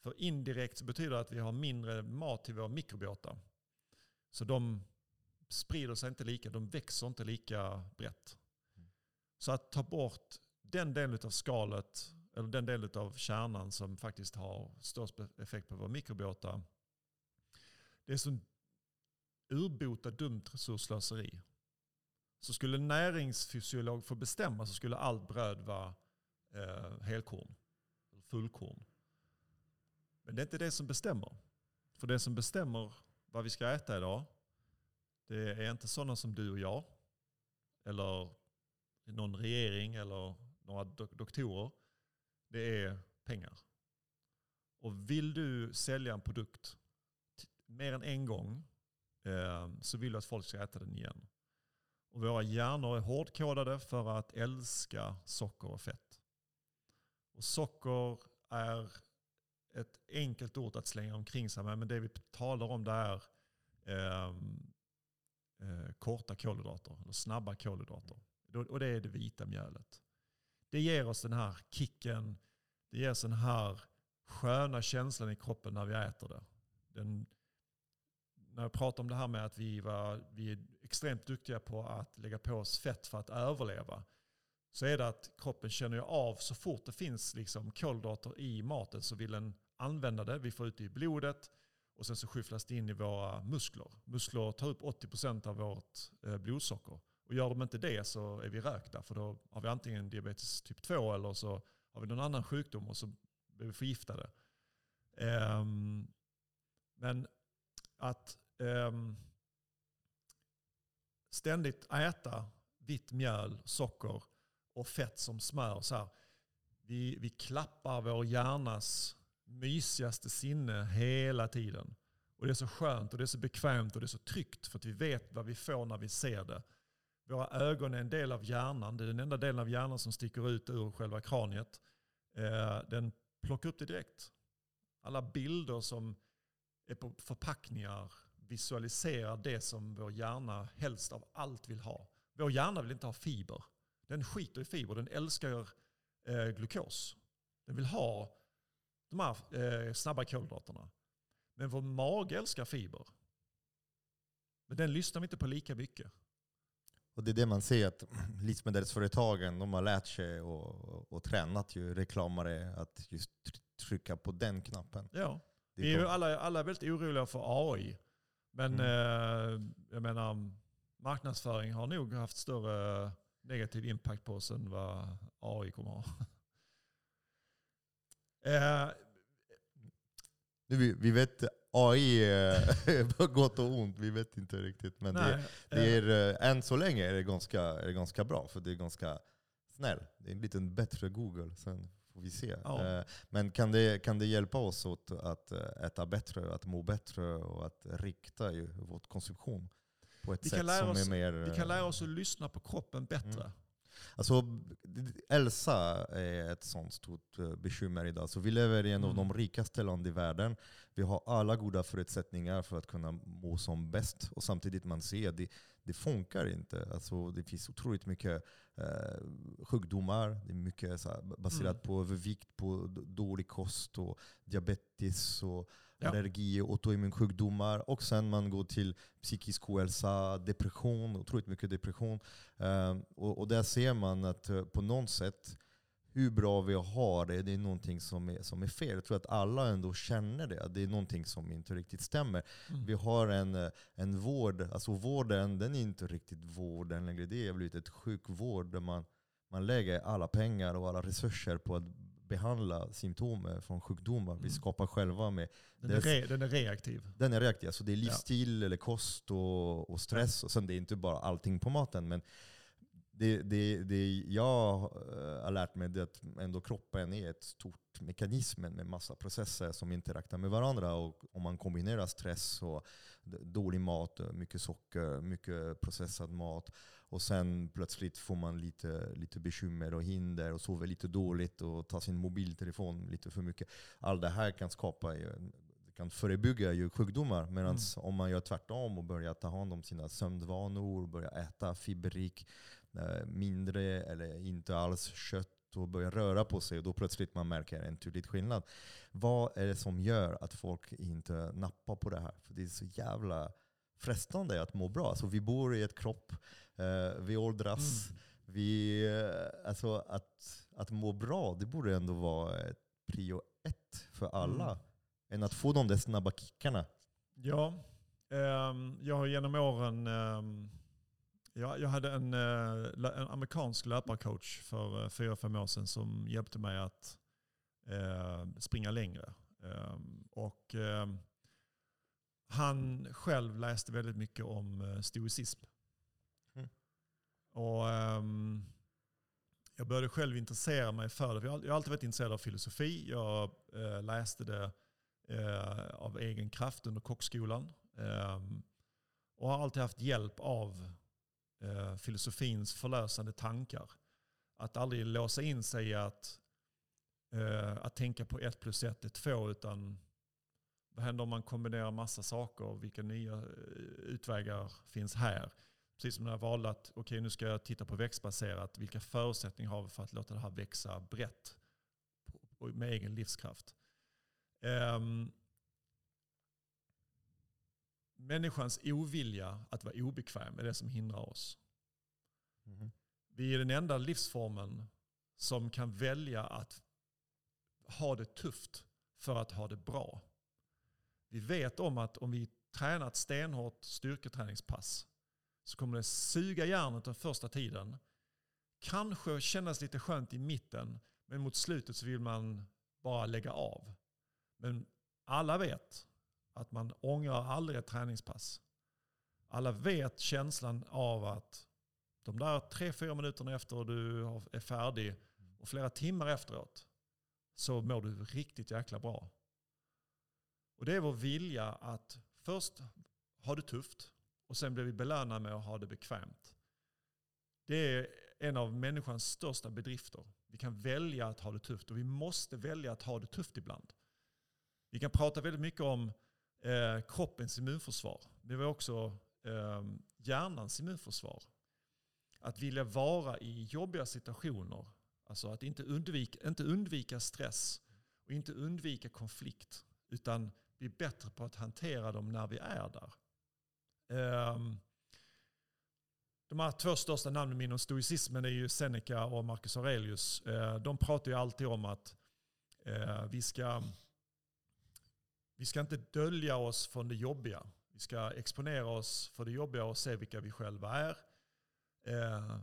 För indirekt så betyder det att vi har mindre mat till våra mikrobiota. Så de sprider sig inte lika, de växer inte lika brett. Mm. Så att ta bort den delen av skalet, eller den delen av kärnan som faktiskt har störst effekt på vår mikrobiota, det är som urbota dumt resursslöseri. Så skulle näringsfysiolog få bestämma så skulle allt bröd vara eh, helkorn, fullkorn. Men det är inte det som bestämmer. För det som bestämmer vad vi ska äta idag, det är inte sådana som du och jag, eller någon regering eller några doktorer, det är pengar. Och vill du sälja en produkt mer än en gång eh, så vill du att folk ska äta den igen. Och våra hjärnor är hårdkodade för att älska socker och fett. Och socker är ett enkelt ord att slänga omkring sig med, men det vi talar om det är eh, eh, korta kolhydrater, eller snabba kolhydrater. Och det är det vita mjölet. Det ger oss den här kicken, det ger oss den här sköna känslan i kroppen när vi äter det. Den, när jag pratar om det här med att vi, var, vi är extremt duktiga på att lägga på oss fett för att överleva, så är det att kroppen känner av så fort det finns liksom kolhydrater i maten så vill den använda det. Vi får ut det i blodet och sen så skyfflas det in i våra muskler. Muskler tar upp 80% av vårt eh, blodsocker. Och gör de inte det så är vi rökta för då har vi antingen diabetes typ 2 eller så har vi någon annan sjukdom och så blir vi förgiftade. Um, men att um, ständigt äta vitt mjöl, socker och fett som smör. Så här, vi, vi klappar vår hjärnas mysigaste sinne hela tiden. Och Det är så skönt och det är så bekvämt och det är så tryggt för att vi vet vad vi får när vi ser det. Våra ögon är en del av hjärnan. Det är den enda delen av hjärnan som sticker ut ur själva kraniet. Eh, den plockar upp det direkt. Alla bilder som är på förpackningar visualiserar det som vår hjärna helst av allt vill ha. Vår hjärna vill inte ha fiber. Den skiter i fiber. Den älskar eh, glukos. Den vill ha de här eh, snabba kolhydraterna. Men vår mage älskar fiber. Men den lyssnar vi inte på lika mycket. Och det är det man ser att livsmedelsföretagen de har lärt sig och, och tränat ju reklamare att just trycka på den knappen. Ja. Vi är alla, alla är väldigt oroliga för AI. Men mm. eh, jag menar, marknadsföring har nog haft större negativ impact på oss än vad AI kommer ha. eh, vi, vi vet AI på gott och ont, vi vet inte riktigt. Men det, det, är, eh, än så länge är det, ganska, är det ganska bra, för det är ganska snäll. Det är en lite bättre Google, sen får vi se. Ja. Eh, men kan det, kan det hjälpa oss åt att eh, äta bättre, att må bättre och att rikta ju vår konsumtion på ett vi sätt som oss, är mer... Vi kan lära oss att lyssna på kroppen bättre. Mm. Alltså, Elsa är ett sånt stort eh, bekymmer idag. Så vi lever i en mm. av de rikaste länderna i världen. Vi har alla goda förutsättningar för att kunna må som bäst. Och samtidigt man ser det, det funkar inte. Alltså, det finns otroligt mycket eh, sjukdomar. Det är mycket så här, baserat mm. på övervikt, på dålig kost och diabetes. Och, ja. allergi, autoimmunsjukdomar och sen man går till psykisk ohälsa, depression, otroligt mycket depression. Uh, och, och där ser man att uh, på något sätt hur bra vi har det, det är någonting som är, som är fel. Jag tror att alla ändå känner det. Det är någonting som inte riktigt stämmer. Mm. Vi har en, en vård, alltså vården den är inte riktigt vården längre. Det är blivit ett sjukvård där man, man lägger alla pengar och alla resurser på att behandla symptom från sjukdomar. Vi mm. skapar själva med... Den är, re, den är reaktiv. Den är reaktiv. Så det är livsstil, ja. eller kost och, och stress. Och sen det är inte bara allting på maten. Men det, det, det jag eh, har lärt mig är att ändå kroppen är ett stort mekanism med massa processer som interaktar med varandra. Och om man kombinerar stress och dålig mat, mycket socker, mycket processad mat och sen plötsligt får man lite, lite bekymmer och hinder och sover lite dåligt och tar sin mobiltelefon lite för mycket. Allt det här kan skapa kan förebygga ju sjukdomar. Medan mm. om man gör tvärtom och börjar ta hand om sina sömnvanor, börjar äta fiberrik, eh, mindre eller inte alls kött och börjar röra på sig och då plötsligt man märker en tydlig skillnad. Vad är det som gör att folk inte nappar på det här? För det är så jävla frestande att må bra. Alltså, vi bor i ett kropp, eh, vi åldras. Mm. Vi, eh, alltså, att, att må bra, det borde ändå vara ett prio ett för alla. Mm. Än att få de där snabba kickarna. Ja, um, jag har genom åren um, jag, hade en, uh, en amerikansk löparcoach för uh, fyra, fem år sedan som hjälpte mig att uh, springa längre. Um, och han själv läste väldigt mycket om eh, stoicism. Mm. Och um, Jag började själv intressera mig för det. Jag har alltid varit intresserad av filosofi. Jag uh, läste det uh, av egen kraft under kockskolan. Um, och har alltid haft hjälp av eh, filosofins förlösande tankar. Att aldrig låsa in sig i att, eh, att tänka på ett plus ett är två, utan vad händer om man kombinerar massa saker? Vilka nya eh, utvägar finns här? Precis som när jag valde att okay, nu ska jag titta på växtbaserat. Vilka förutsättningar har vi för att låta det här växa brett med egen livskraft? Um, människans ovilja att vara obekväm är det som hindrar oss. Mm. Vi är den enda livsformen som kan välja att ha det tufft för att ha det bra. Vi vet om att om vi tränar ett stenhårt styrketräningspass så kommer det suga järnet den första tiden. Kanske kännas lite skönt i mitten, men mot slutet så vill man bara lägga av. Men alla vet att man ångrar aldrig ett träningspass. Alla vet känslan av att de där tre, fyra minuterna efter du är färdig och flera timmar efteråt så mår du riktigt jäkla bra. Och det är vår vilja att först ha det tufft och sen blir vi belönade med att ha det bekvämt. Det är en av människans största bedrifter. Vi kan välja att ha det tufft och vi måste välja att ha det tufft ibland. Vi kan prata väldigt mycket om eh, kroppens immunförsvar. Det var också eh, hjärnans immunförsvar. Att vilja vara i jobbiga situationer. Alltså att inte undvika, inte undvika stress och inte undvika konflikt. Utan bli bättre på att hantera dem när vi är där. Ehm, de här två största namnen inom stoicismen är ju Seneca och Marcus Aurelius. Eh, de pratar ju alltid om att eh, vi, ska, vi ska inte dölja oss från det jobbiga. Vi ska exponera oss för det jobbiga och se vilka vi själva är. Eh,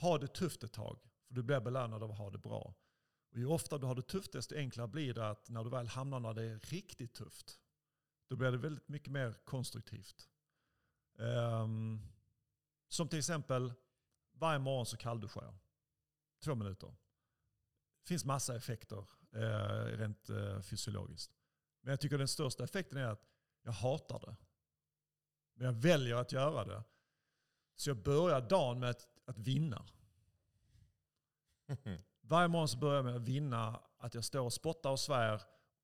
ha det tufft ett tag, för du blir belönad av att ha det bra. Och ju oftare du har det tufft desto enklare blir det att när du väl hamnar när det är riktigt tufft, då blir det väldigt mycket mer konstruktivt. Eh, som till exempel, varje morgon så kallduschar jag. Två minuter. Det finns massa effekter eh, rent eh, fysiologiskt. Men jag tycker den största effekten är att jag hatar det. Men jag väljer att göra det. Så jag börjar dagen med att, att vinna. Varje morgon så börjar jag med att vinna, att jag står och spottar och svär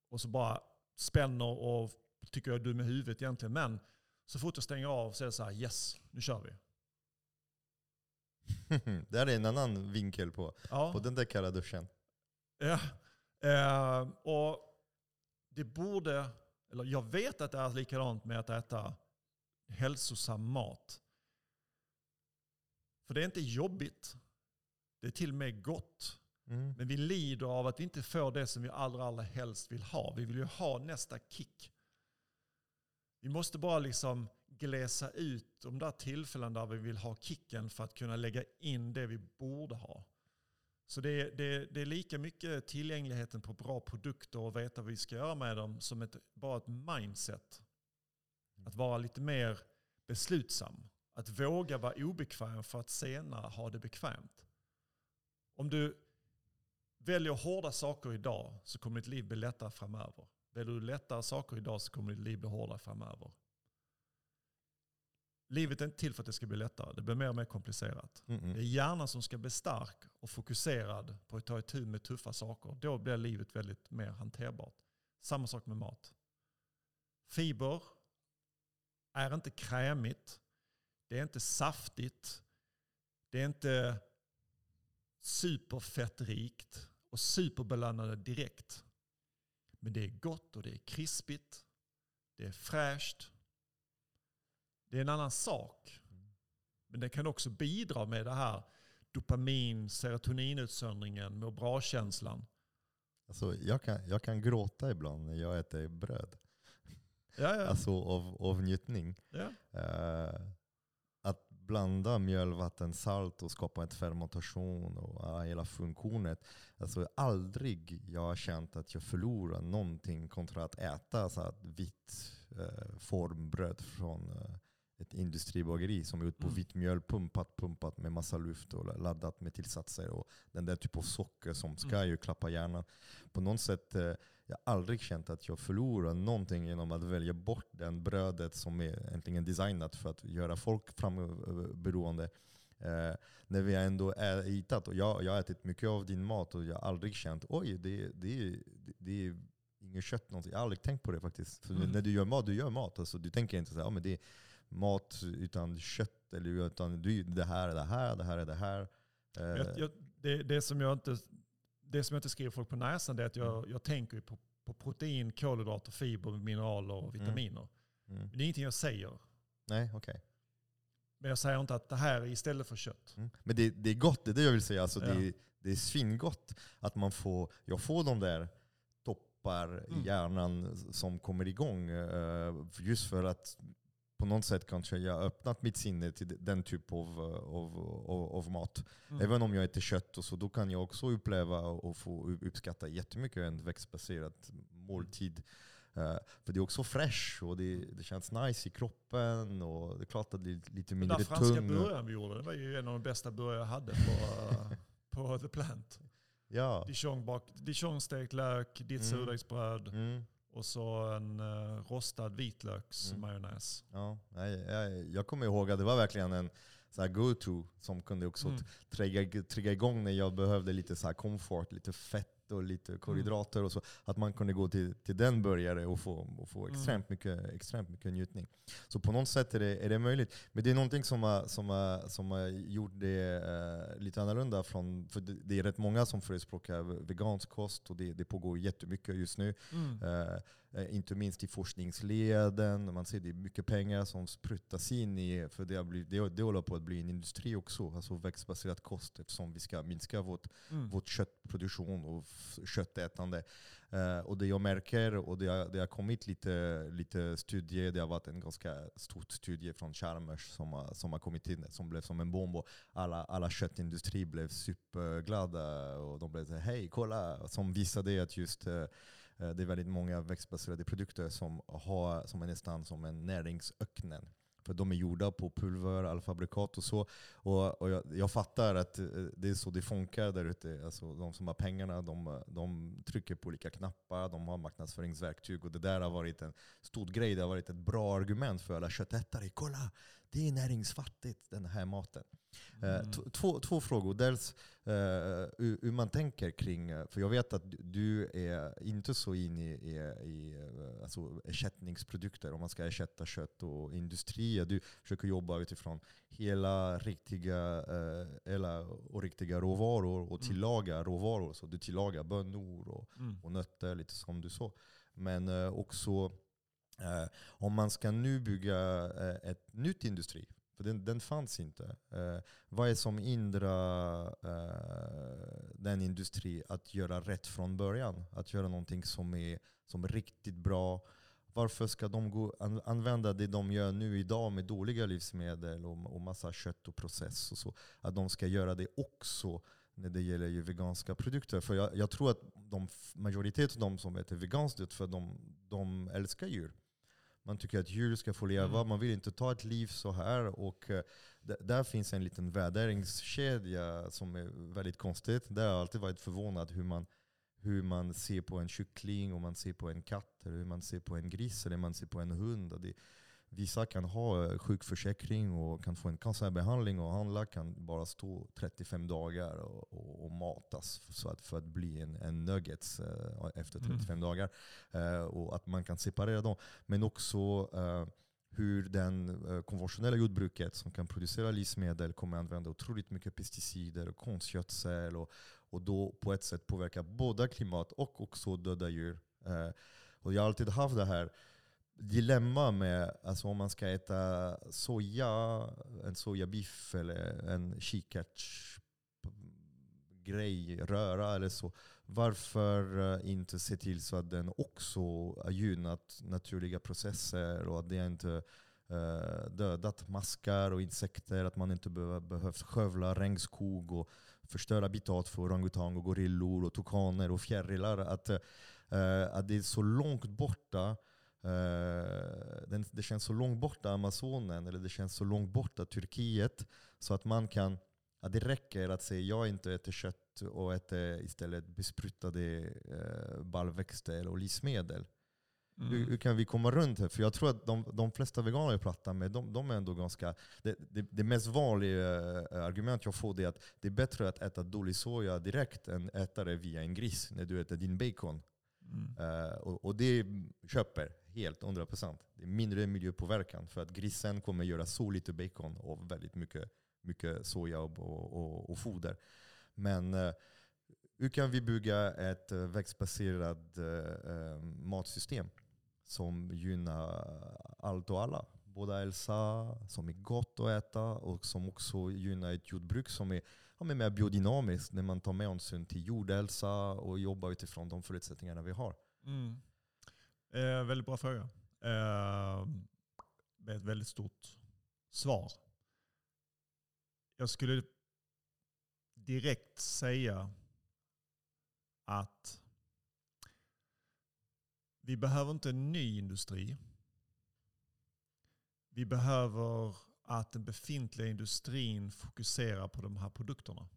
och så bara spänner och tycker jag är dum i huvudet egentligen. Men så fort jag stänger av så är det så här, yes, nu kör vi. det här är en annan vinkel på, ja. på den där kalla duschen. Ja, eh, och det borde, eller jag vet att det är likadant med att äta hälsosam mat. För det är inte jobbigt. Det är till och med gott. Mm. Men vi lider av att vi inte får det som vi allra, allra helst vill ha. Vi vill ju ha nästa kick. Vi måste bara liksom glesa ut de där tillfällen där vi vill ha kicken för att kunna lägga in det vi borde ha. Så det är, det, det är lika mycket tillgängligheten på bra produkter och veta vad vi ska göra med dem som ett, bara ett mindset. Att vara lite mer beslutsam. Att våga vara obekväm för att senare ha det bekvämt. Om du väljer hårda saker idag så kommer ditt liv bli lättare framöver. Väljer du lättare saker idag så kommer ditt liv bli hårdare framöver. Livet är inte till för att det ska bli lättare. Det blir mer och mer komplicerat. Mm -mm. Det är hjärnan som ska bli stark och fokuserad på att ta itu med tuffa saker. Då blir livet väldigt mer hanterbart. Samma sak med mat. Fiber är inte krämigt. Det är inte saftigt. Det är inte superfettrikt och superbelönande direkt. Men det är gott och det är krispigt. Det är fräscht. Det är en annan sak. Men det kan också bidra med det här dopamin, serotoninutsöndringen, må bra-känslan. Alltså, jag, kan, jag kan gråta ibland när jag äter bröd. Ja, ja. Alltså av, av njutning. Ja. Uh, blanda mjöl, vatten, salt och skapa en fermentation och hela funktionen. Alltså aldrig jag har känt att jag förlorar någonting kontra att äta så vitt eh, formbröd från eh, ett industribageri som är ute på mm. vitt mjöl, pumpat, pumpat med massa luft och laddat med tillsatser. Och den där typen av socker som ska mm. ju klappa hjärnan. På något sätt, eh, jag har aldrig känt att jag förlorar någonting genom att välja bort den brödet som är egentligen designat för att göra folk framberoende. Eh, när vi ändå ätit, och jag, jag har ätit mycket av din mat och jag har aldrig känt oj, det, det, det, det är inget kött någonting. Jag har aldrig tänkt på det faktiskt. För Mm. när du gör mat, du gör mat. Alltså, du tänker inte så här, ja, men det mat utan kött, eller utan det här är det här, det här är det här. Jag, jag, det, det, som jag inte, det som jag inte skriver folk på näsan det är att Mm. jag, jag tänker på, på protein, kolhydrater, fiber, mineraler och vitaminer. mm. Det är ingenting jag säger. Nej, okej. Men jag säger inte att det här är istället för kött. Mm. Men det, det är gott, det är det jag vill säga. Alltså, Ja. det, det är svingott att man får, jag får de där toppar Mm. i hjärnan som kommer igång. eh, just för att på något sätt kanske jag öppnat mitt sinne till den typ av, eh, av, av, av mat. Mm. Även om jag äter kött, och så, då kan jag också uppleva och få uppskatta jättemycket en växtbaserad måltid. Eh, för det är också fresh och det, det känns nice i kroppen och det är klart att det är lite Den mindre där franska burgaren vi gjorde, det var ju en av de bästa burgare jag hade på, på The Plant. Ja. Dijonbak- Dijonstekt lök, ditt Mm. surdegsbröd Mm. Och så en uh, rostad vitlöksmajonnäs. Ja, jag, jag, jag kommer ihåg att det var verkligen en så go-to som kunde också Mm. trigga, trigga igång när jag behövde lite så här komfort, lite fett och lite kolhydrater. Och så, att man kunde gå till, till den burgare och få, och få Mm. extremt, mycket, extremt mycket njutning. Så på något sätt är det, är det möjligt. Men det är någonting som har, som har, som har gjort det eh, lite annorlunda. Från, för det, det är rätt många som förespråkar vegansk kost och det, det pågår jättemycket just nu. Mm. Eh, inte minst i forskningsleden. Man ser det är mycket pengar som spruttas in i, för det, har blivit, det, det håller på att bli en industri också, alltså växtbaserad kost eftersom vi ska minska vårt, Mm. vårt köttproduktion och köttätande. Eh, och det jag märker, och det har, det har kommit lite, lite studier, det har varit en ganska stor studie från Chalmers som har, som har kommit in, som blev som en bomb. Och alla, alla köttindustri blev superglada och de blev så hej kolla, som visade att just Eh, Eh, det är väldigt många växtbaserade produkter som, har, som är nästan som en näringsöknen. För de är gjorda på pulver, alfabrikat och så. Och, och jag, jag fattar att eh, det är så det funkar där ute. Alltså, de som har pengarna de, de trycker på olika knappar, de har marknadsföringsverktyg. Och det där har varit en stor grej. Det har varit ett bra argument för alla köttätare. Kolla, det är näringsfattigt den här maten. Eh, Mm. två, två frågor. Dels eh, hur, man tänker kring, eh, för jag vet att du- är inte så inne i, i, i alltså ersättningsprodukter, om man ska ersätta kött och industrier. Du försöker jobba utifrån hela riktiga, hela och riktiga råvaror och Mm. tillaga råvaror. Så du tillagar bönor och Mm. och nötter, lite som du sa. Men också eh, om man ska nu bygga eh, ett nytt industri, för den, den fanns inte. Eh, vad är som hindrar eh, den industri att göra rätt från början? Att göra någonting som är, som är riktigt bra. Varför ska de gå, an, använda det de gör nu idag med dåliga livsmedel och, och massa kött och process och så? Att de ska göra det också när det gäller ju veganska produkter. För jag, jag tror att de, majoriteten av de som äter veganskt, för de, de älskar djur. Man tycker att djur ska få leva, Mm. man vill inte ta ett liv så här. Och eh, där finns en liten värderingskedja som är väldigt konstigt. Där har jag alltid varit förvånad hur man, hur man ser på en kyckling, och man ser på en katt, eller hur man ser på en gris, eller man ser på en hund. Det, vissa kan ha eh, sjukförsäkring och kan få en cancerbehandling och andra kan bara stå 35 dagar och, och, och matas så att, för att bli en, en nuggets eh, efter Mm. 35 dagar. Eh, och att man kan separera dem. Men också eh, hur den eh, konventionella jordbruket som kan producera livsmedel kommer använda otroligt mycket pesticider och konstgödsel och, och då på ett sätt påverka både klimat och också döda djur. Eh, och jag har alltid haft det här dilemma med alltså om man ska äta soja, en sojabiff eller en kikärtsgrej, röra eller så. Varför eh, inte se till så att den också har gynnat naturliga processer och att det inte eh, dödat maskar och insekter, att man inte behöver behövt skövla regnskog och förstöra habitat för orangutang och gorillor och tukaner och fjärilar. Att, eh, att det är så långt borta den, det känns så långt borta Amazonen, eller det känns så långt borta Turkiet, så att man kan att det räcker att säga jag inte äter kött och äter istället besprutade eh, baljväxter och livsmedel. Mm. Hur, hur kan vi komma runt det? För jag tror att de, de flesta veganer jag pratar med, de, de är ändå ganska... Det, det, det mest vanliga eh, argument jag får är att det är bättre att äta dålig soja direkt än äta det via en gris när du äter din bacon. Mm. Eh, och, och det köper helt 100%. Det är mindre miljöpåverkan för att grisen kommer göra så lite bacon och väldigt mycket, mycket soja och, och, och foder. Men eh, hur kan vi bygga ett eh, växtbaserat eh, eh, matsystem som gynnar allt och alla? Både hälsa, som är gott att äta och som också gynnar ett jordbruk som är ja, mer biodynamiskt när man tar med hänsyn till jordhälsa och jobbar utifrån de förutsättningarna vi har. Mm. Eh, väldigt bra fråga. Eh, med ett väldigt stort svar. Jag skulle direkt säga att vi behöver inte en ny industri. Vi behöver att den befintliga industrin fokuserar på de här produkterna.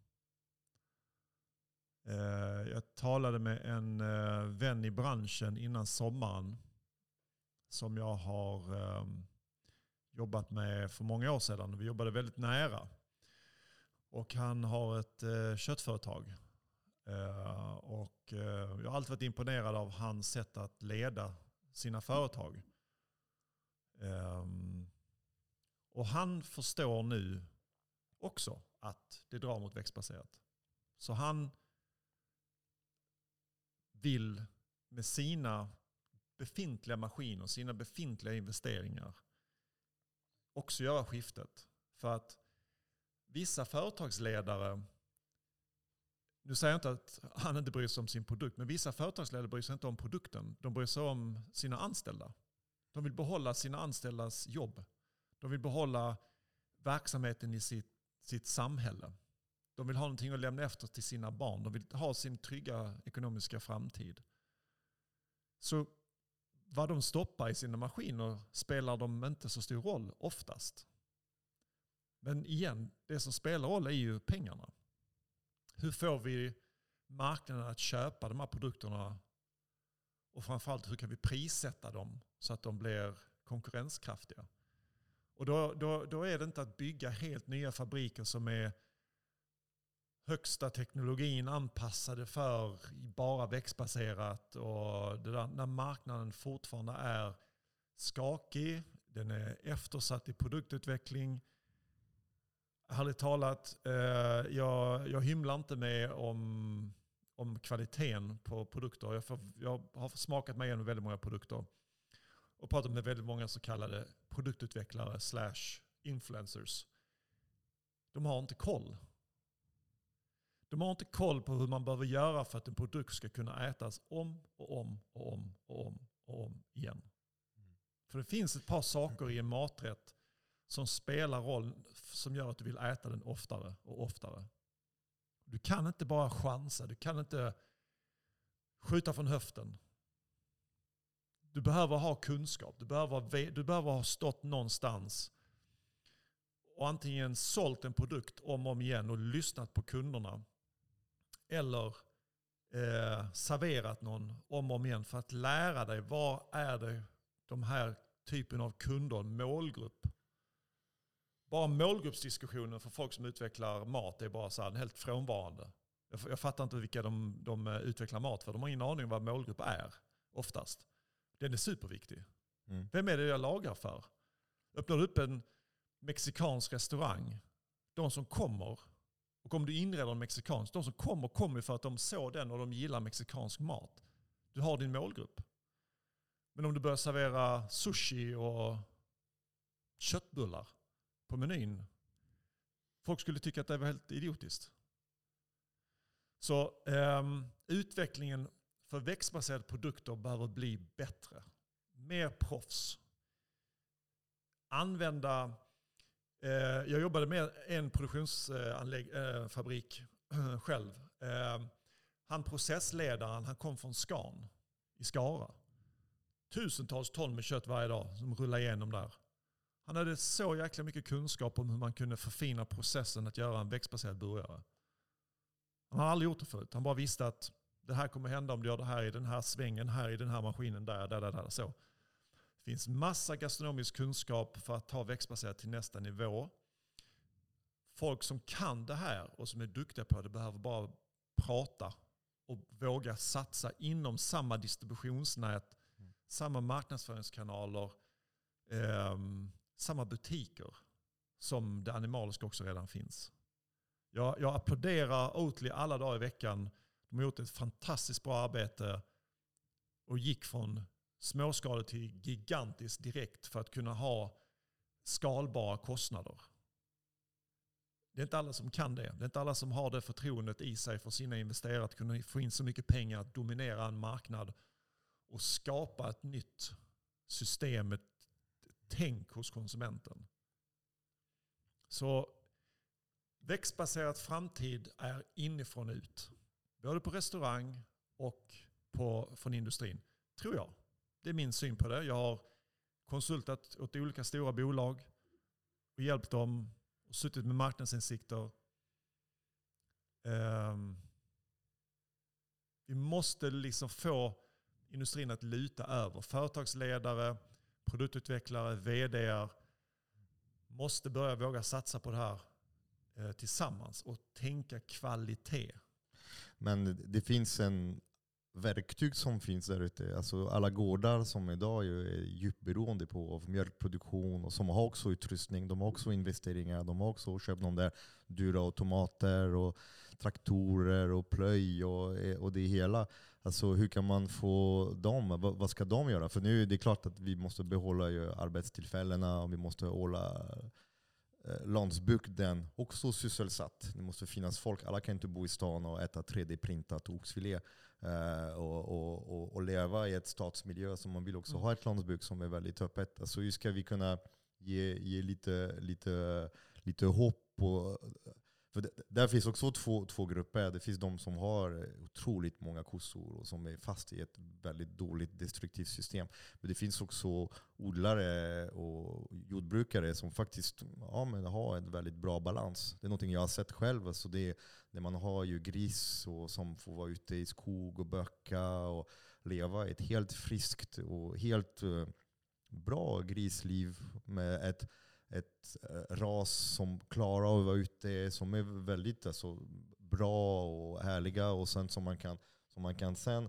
Eh, jag talade med en eh, vän i branschen innan sommaren som jag har ehm, jobbat med för många år sedan. Vi jobbade väldigt nära. Och han har ett eh, köttföretag. Och jag har alltid varit imponerad av hans sätt att leda sina företag. Ehm, och han förstår nu också att det drar mot växtbaserat. Så han vill med sina befintliga maskiner, sina befintliga investeringar också göra skiftet. För att vissa företagsledare, nu säger jag inte att han inte bryr sig om sin produkt, men vissa företagsledare bryr sig inte om produkten. De bryr sig om sina anställda. De vill behålla sina anställdas jobb. De vill behålla verksamheten i sitt, sitt samhälle. De vill ha någonting att lämna efter till sina barn. De vill ha sin trygga ekonomiska framtid. Så vad de stoppar i sina maskiner spelar de inte så stor roll oftast. Men igen, det som spelar roll är ju pengarna. Hur får vi marknaden att köpa de här produkterna? Och framförallt hur kan vi prissätta dem så att de blir konkurrenskraftiga? Och då, då, då är det inte att bygga helt nya fabriker som är högsta teknologin anpassade för bara växtbaserat. Och det där, när marknaden fortfarande är skakig, den är eftersatt i produktutveckling. Härligt talat, eh, jag, jag hymlar inte med om, om kvaliteten på produkter. Jag, får, jag har smakat mig igenom väldigt många produkter och pratat med väldigt många så kallade produktutvecklare slash influencers. De har inte koll. De har inte koll på hur man behöver göra för att en produkt ska kunna ätas om och om och om och om och om igen. För det finns ett par saker i en maträtt som spelar roll som gör att du vill äta den oftare och oftare. Du kan inte bara chansa, du kan inte skjuta från höften. Du behöver ha kunskap, du behöver, du behöver ha stått någonstans och antingen sålt en produkt om och om igen och lyssnat på kunderna eller eh, serverat någon om och om igen för att lära dig vad är det de här typen av kunder, målgrupp. Bara målgruppsdiskussionen för folk som utvecklar mat är bara så här, helt frånvarande. Jag, jag fattar inte vilka de, de utvecklar mat för. De har ingen aning om vad målgrupp är oftast. Den är superviktig. Mm. Vem är det jag lagar för? Öppnar du upp en mexikansk restaurang, de som kommer, och om du inreder en mexikansk, de som kommer kommer för att de såg den och de gillar mexikansk mat. Du har din målgrupp. Men om du börjar servera sushi och köttbullar på menyn, folk skulle tycka att det var helt idiotiskt. Så um, utvecklingen för växtbaserade produkter behöver bli bättre. Mer proffs. Använda Eh, jag jobbade med en produktionsfabrik eh, själv. Eh, han processledaren, han kom från Scan i Skara. Tusentals ton med kött varje dag som rullar igenom där. Han hade så jäkla mycket kunskap om hur man kunde förfina processen att göra en växtbaserad burgare. Han har aldrig gjort det förut. Han bara visste att det här kommer hända om du gör det här i den här svängen, här i den här maskinen, där, där, där, där. Så. Finns massa gastronomisk kunskap för att ta växtbaserat till nästa nivå. Folk som kan det här och som är duktiga på det behöver bara prata och våga satsa inom samma distributionsnät, mm. samma marknadsföringskanaler, eh, samma butiker som det animaliska också redan finns. Jag, jag applåderar Oatly alla dagar i veckan. De har gjort ett fantastiskt bra arbete och gick från småskaligt till gigantiskt direkt för att kunna ha skalbara kostnader. Det är inte alla som kan det. Det är inte alla som har det förtroendet i sig för sina investerare att kunna få in så mycket pengar att dominera en marknad och skapa ett nytt system, ett tänk hos konsumenten. Så växtbaserat framtid är inifrån ut. Både på restaurang och på, från industrin. Tror jag. Det är min syn på det. Jag har konsultat åt olika stora bolag och hjälpt dem och suttit med marknadsinsikter. Um, vi måste liksom få industrin att luta över. Företagsledare, produktutvecklare, vdar. måste börja våga satsa på det här eh, tillsammans och tänka kvalitet. Men det finns en verktyg som finns där ute. Alltså alla gårdar som idag är djupt beroende på av mjölkproduktion och som har också utrustning, de har också investeringar, de har också köpt de där dyra automater och traktorer och plöj och, och det hela. Alltså hur kan man få dem, vad, vad ska de göra? För nu är det klart att vi måste behålla ju arbetstillfällena och vi måste hålla eh, landsbygden också sysselsatt. Det måste finnas folk. Alla kan inte bo i stan och äta 3D-printat oxfilé och, och, och, och, leva i ett stadsmiljö. Så man vill också mm. ha ett landsbygd som är väldigt öppet. Alltså hur ska vi kunna ge, ge lite, lite, lite hopp och för det, där finns också två, två grupper. Det finns de som har otroligt många kossor och som är fast i ett väldigt dåligt destruktivt system. Men det finns också odlare och jordbrukare som faktiskt ja, men har en väldigt bra balans. Det är någonting jag har sett själv. Alltså det, när man har ju gris och som får vara ute i skog och böka och leva ett helt friskt och helt eh, bra grisliv med ett ett eh, ras som klarar att vara ute, som är väldigt alltså, bra och härliga och sen som man kan, som man kan sen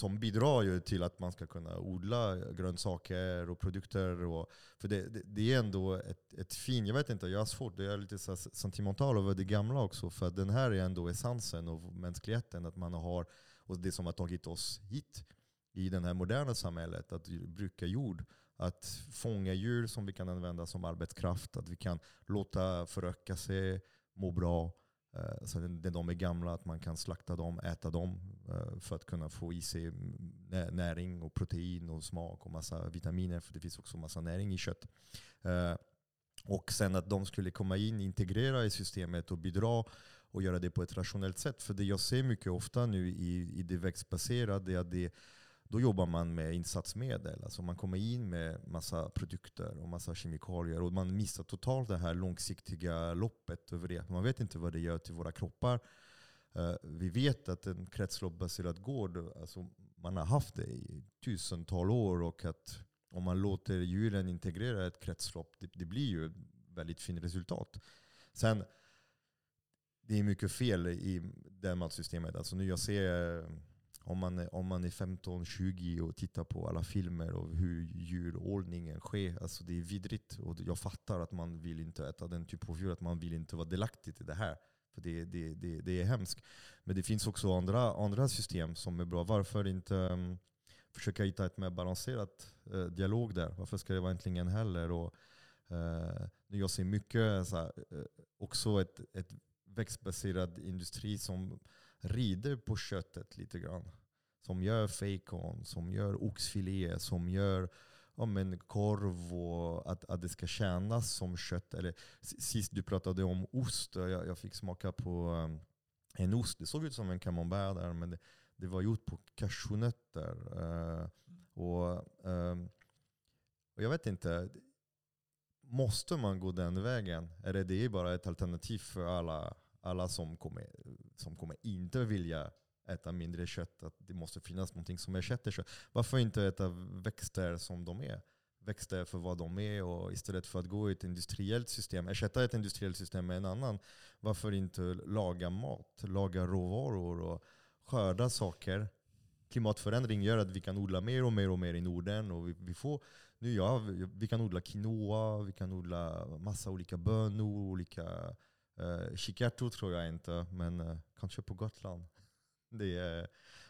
som bidrar ju till att man ska kunna odla grönsaker och produkter. Och, för det, det, det är ändå ett, ett fint, jag vet inte, jag har svårt, jag är lite så sentimental över det gamla också. För den här är ändå essensen av mänskligheten, att man har, och det som har tagit oss hit i det här moderna samhället, att bruka jord. Att fånga djur som vi kan använda som arbetskraft. Att vi kan låta föröka sig, må bra. Eh, så när de är gamla, att man kan slakta dem, äta dem eh, för att kunna få i sig näring och protein och smak och massa vitaminer. För det finns också massa näring i kött. Eh, och sen att de skulle komma in, integrera i systemet och bidra och göra det på ett rationellt sätt. För det jag ser mycket ofta nu i, i det växtbaserade är att det då jobbar man med insatsmedel. Alltså man kommer in med massa produkter och massa kemikalier och man missar totalt det här långsiktiga loppet över det. Man vet inte vad det gör till våra kroppar. Eh, vi vet att en kretsloppsbaserad gård, alltså man har haft det i tusental år och att om man låter djuren integrera ett kretslopp, det, det blir ju väldigt fint resultat. Sen, det är mycket fel i det matsystemet. Alltså nu jag ser om man, är, om man är 15-20 och tittar på alla filmer och hur djurordningen sker. Alltså det är vidrigt. Och jag fattar att man vill inte äta den typen av djur, att man vill inte vara delaktig i det här. För det, det, det, det är hemskt. Men det finns också andra, andra system som är bra. Varför inte um, försöka hitta ett mer balanserat uh, dialog där? Varför ska det vara äntligen heller? Och, uh, jag ser mycket så här, uh, också ett, ett växtbaserad industri som rider på köttet lite grann. Som gör fejkon, som gör oxfilé, som gör ja, men korv och att, att det ska kännas som kött. Eller, sist du pratade om ost, jag, jag fick smaka på um, en ost. Det såg ut som en camembert där, men det, det var gjort på cashewnötter. Uh, och, um, och jag vet inte, måste man gå den vägen? Eller det är bara ett alternativ för alla, alla som, kommer, som kommer inte vilja äta mindre kött. Att det måste finnas någonting som ersätter kött. Varför inte äta växter som de är? Växter för vad de är och istället för att gå i ett industriellt system, ersätta ett industriellt system med en annan. Varför inte laga mat, laga råvaror och skörda saker? Klimatförändring gör att vi kan odla mer och mer och mer i Norden. Och vi, vi får, nu ja, vi, vi kan odla quinoa, vi kan odla massa olika bönor, olika eh, kikärtor tror jag inte, men eh, kanske på Gotland. Det är,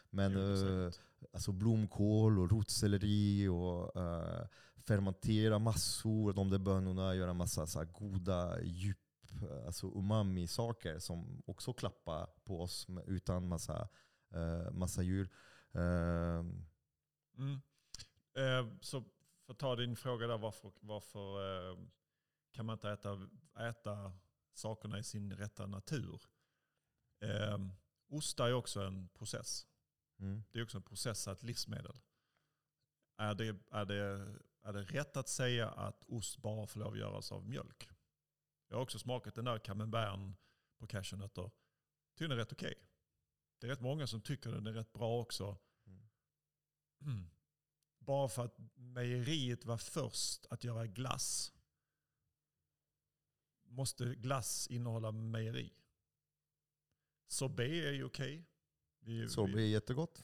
men Jo, eh, alltså blomkål och rotselleri och eh, fermentera massor, de där bönorna, göra massa så goda djup, eh, alltså umami-saker som också klappar på oss utan massa, eh, massa djur. Eh, Mm. Så för att ta din fråga där, varför, varför kan man inte äta, äta sakerna i sin rätta natur? Ostar är också en process. mm. Det är också en processat livsmedel. Är det, är, det, är det rätt att säga att ost bara får lov att göras av mjölk? Jag har också smakat den där camemberten på cashewnötter. Tycker den är rätt okej. Det är rätt många som tycker den är rätt bra också. Mm. Bara för att mejeriet var först att göra glass måste glass innehålla mejeri. Sorbet är ju okej. Vi, Sorbet är jättegott.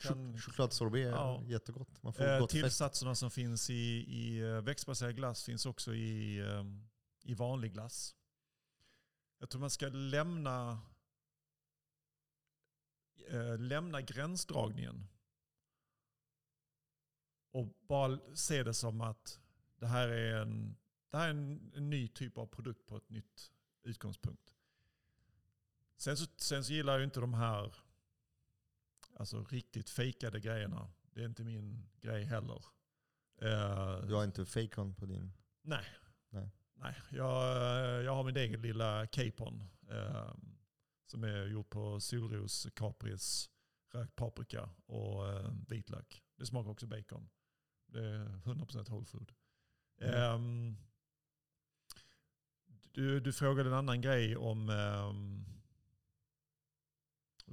kan, Chokladsorbet är Ja. jättegott. Man får eh, gott fett. tillsatserna som finns i, i eh, växtbaserad glass finns också i, eh, i vanlig glass. Jag tror man ska lämna, eh, lämna gränsdragningen och bara se det som att det här är en, det här är en, en ny typ av produkt på ett nytt utgångspunkt. Sen så, sen så gillar jag inte de här alltså, riktigt fejkade grejerna. Det är inte min grej heller. Eh, Du har inte fejkon på din? Nej. Nej. Nej. Jag, jag har min egen lilla capon. Eh, som är gjord på solros, kapris, rökt paprika och eh, vitlök. Det smakar också bacon. Det är 100% whole food. Mm. Ehm, du, du frågade en annan grej om... Um,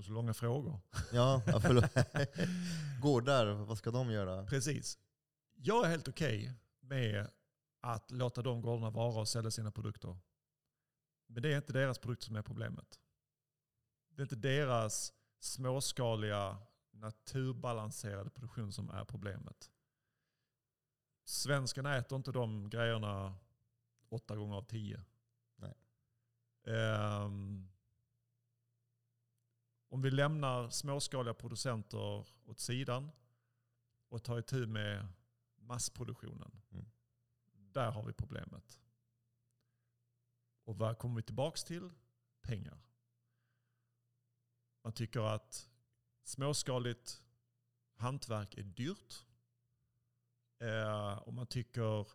så långa frågor. Ja, ja, förlåt. Gårdar, vad ska de göra? Precis. Jag är helt okej med att låta de gårdarna vara och sälja sina produkter. Men det är inte deras produkter som är problemet. Det är inte deras småskaliga, naturbalanserade produktion som är problemet. Svensken äter inte de grejerna åtta gånger av tio. Nej. Ehm, om vi lämnar småskaliga producenter åt sidan och tar itu med massproduktionen. Mm. Där har vi problemet. Och vad kommer vi tillbaks till? Pengar. Man tycker att småskaligt hantverk är dyrt. Eh, och man tycker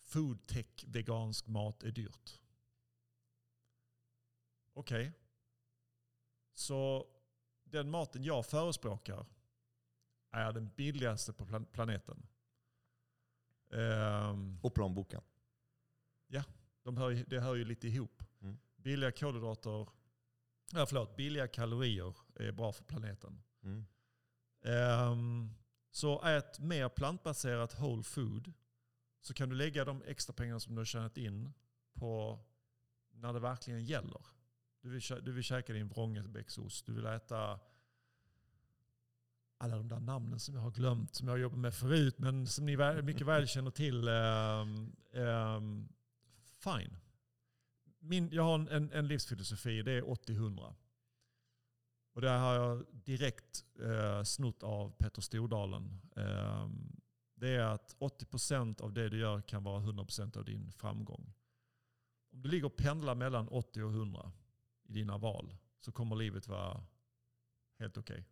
foodtech vegansk mat är dyrt. Okej. Så den maten jag förespråkar är den billigaste på plan- planeten. Ehm, Och plånboken. de hör, det hör ju lite ihop. Mm. Billiga kolhydrater, ja, förlåt, billiga kalorier är bra för planeten. Mm. Ehm, så ät mer plantbaserat whole food så kan du lägga de extra pengarna som du har tjänat in på när det verkligen gäller. Du vill, du vill käka din Vrångebäcksost, du vill äta alla de där namnen som jag har glömt, som jag jobbat med förut, men som ni väl, mycket väl känner till. ehm, ehm, fine. Min, jag har en, en, livsfilosofi, det är 80-100. Och det har jag direkt eh, snott av Petter Stordalen. Ehm, det är att 80% av det du gör kan vara 100% av din framgång. Om du ligger och pendlar mellan 80 och 100 i dina val så kommer livet vara helt okej.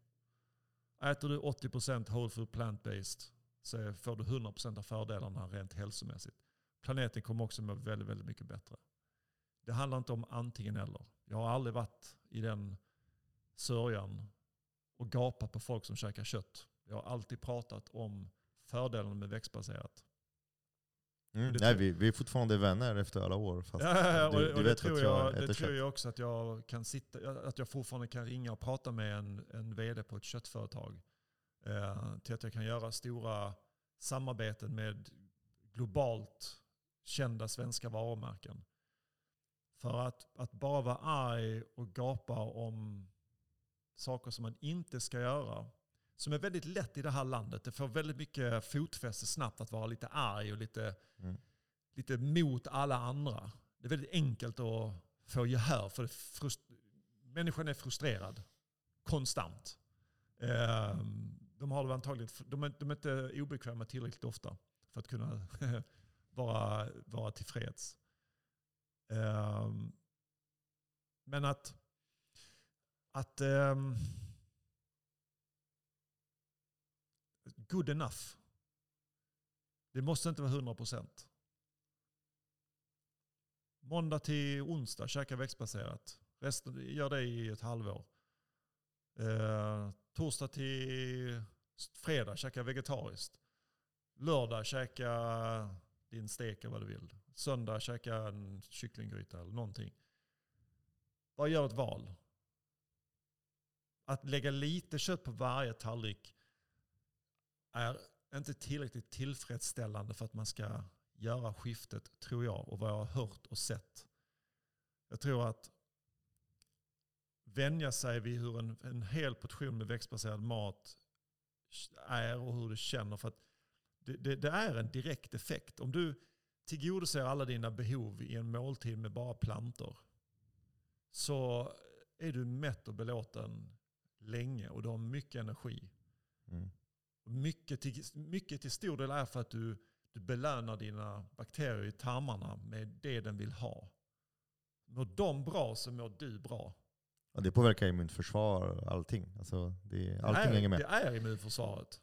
Äter du 80% whole food plant-based så får du 100% av fördelarna rent hälsomässigt. Planeten kommer också må väldigt, väldigt mycket bättre. Det handlar inte om antingen eller. Jag har aldrig varit i den sörjan och gapat på folk som käkar kött. Jag har alltid pratat om fördelarna med växtbaserat. Mm. Nej, vi, vi är fortfarande vänner efter alla år. Fast Ja, och, du, och du det, tror jag, jag det tror jag också att jag kan sitta, att jag fortfarande kan ringa och prata med en, en vd på ett köttföretag. Eh, till att jag kan göra stora samarbeten med globalt kända svenska varumärken. För att, att bara vara arg och gapa om saker som man inte ska göra, som är väldigt lätt i det här landet. Det får väldigt mycket fotfäste snabbt att vara lite arg och lite Mm. lite mot alla andra. Det är väldigt enkelt att få gehör för människan är frustrerad konstant. Ehm, De, har det antagligen, de, är, de är inte obekväma tillräckligt ofta för att kunna vara, vara tillfreds. Ehm, Men att, att good enough. Det måste inte vara 100%. Måndag till onsdag käka växtbaserat. Resten, gör det i ett halvår. Eh, torsdag till fredag käka vegetariskt. Lördag käka din stek eller vad du vill. Söndag käka en kycklinggryta eller någonting. Bara gör ett val. Att lägga lite kött på varje tallrik är inte tillräckligt tillfredsställande för att man ska göra skiftet, tror jag, och vad jag har hört och sett. Jag tror att vänja sig vid hur en, en hel portion med växtbaserad mat är och hur du känner. För att det, det, det är en direkt effekt. Om du tillgodoser alla dina behov i en måltid med bara plantor så är du mätt och belåten länge och du har mycket energi. Mm. Mycket till, mycket till stor del är för att du, du belönar dina bakterier i tarmarna med det den vill ha. Mår de bra så mår du bra. Och det påverkar immunförsvar och allting. Alltså, det, Det allting är, hänger med. Det är immunförsvaret.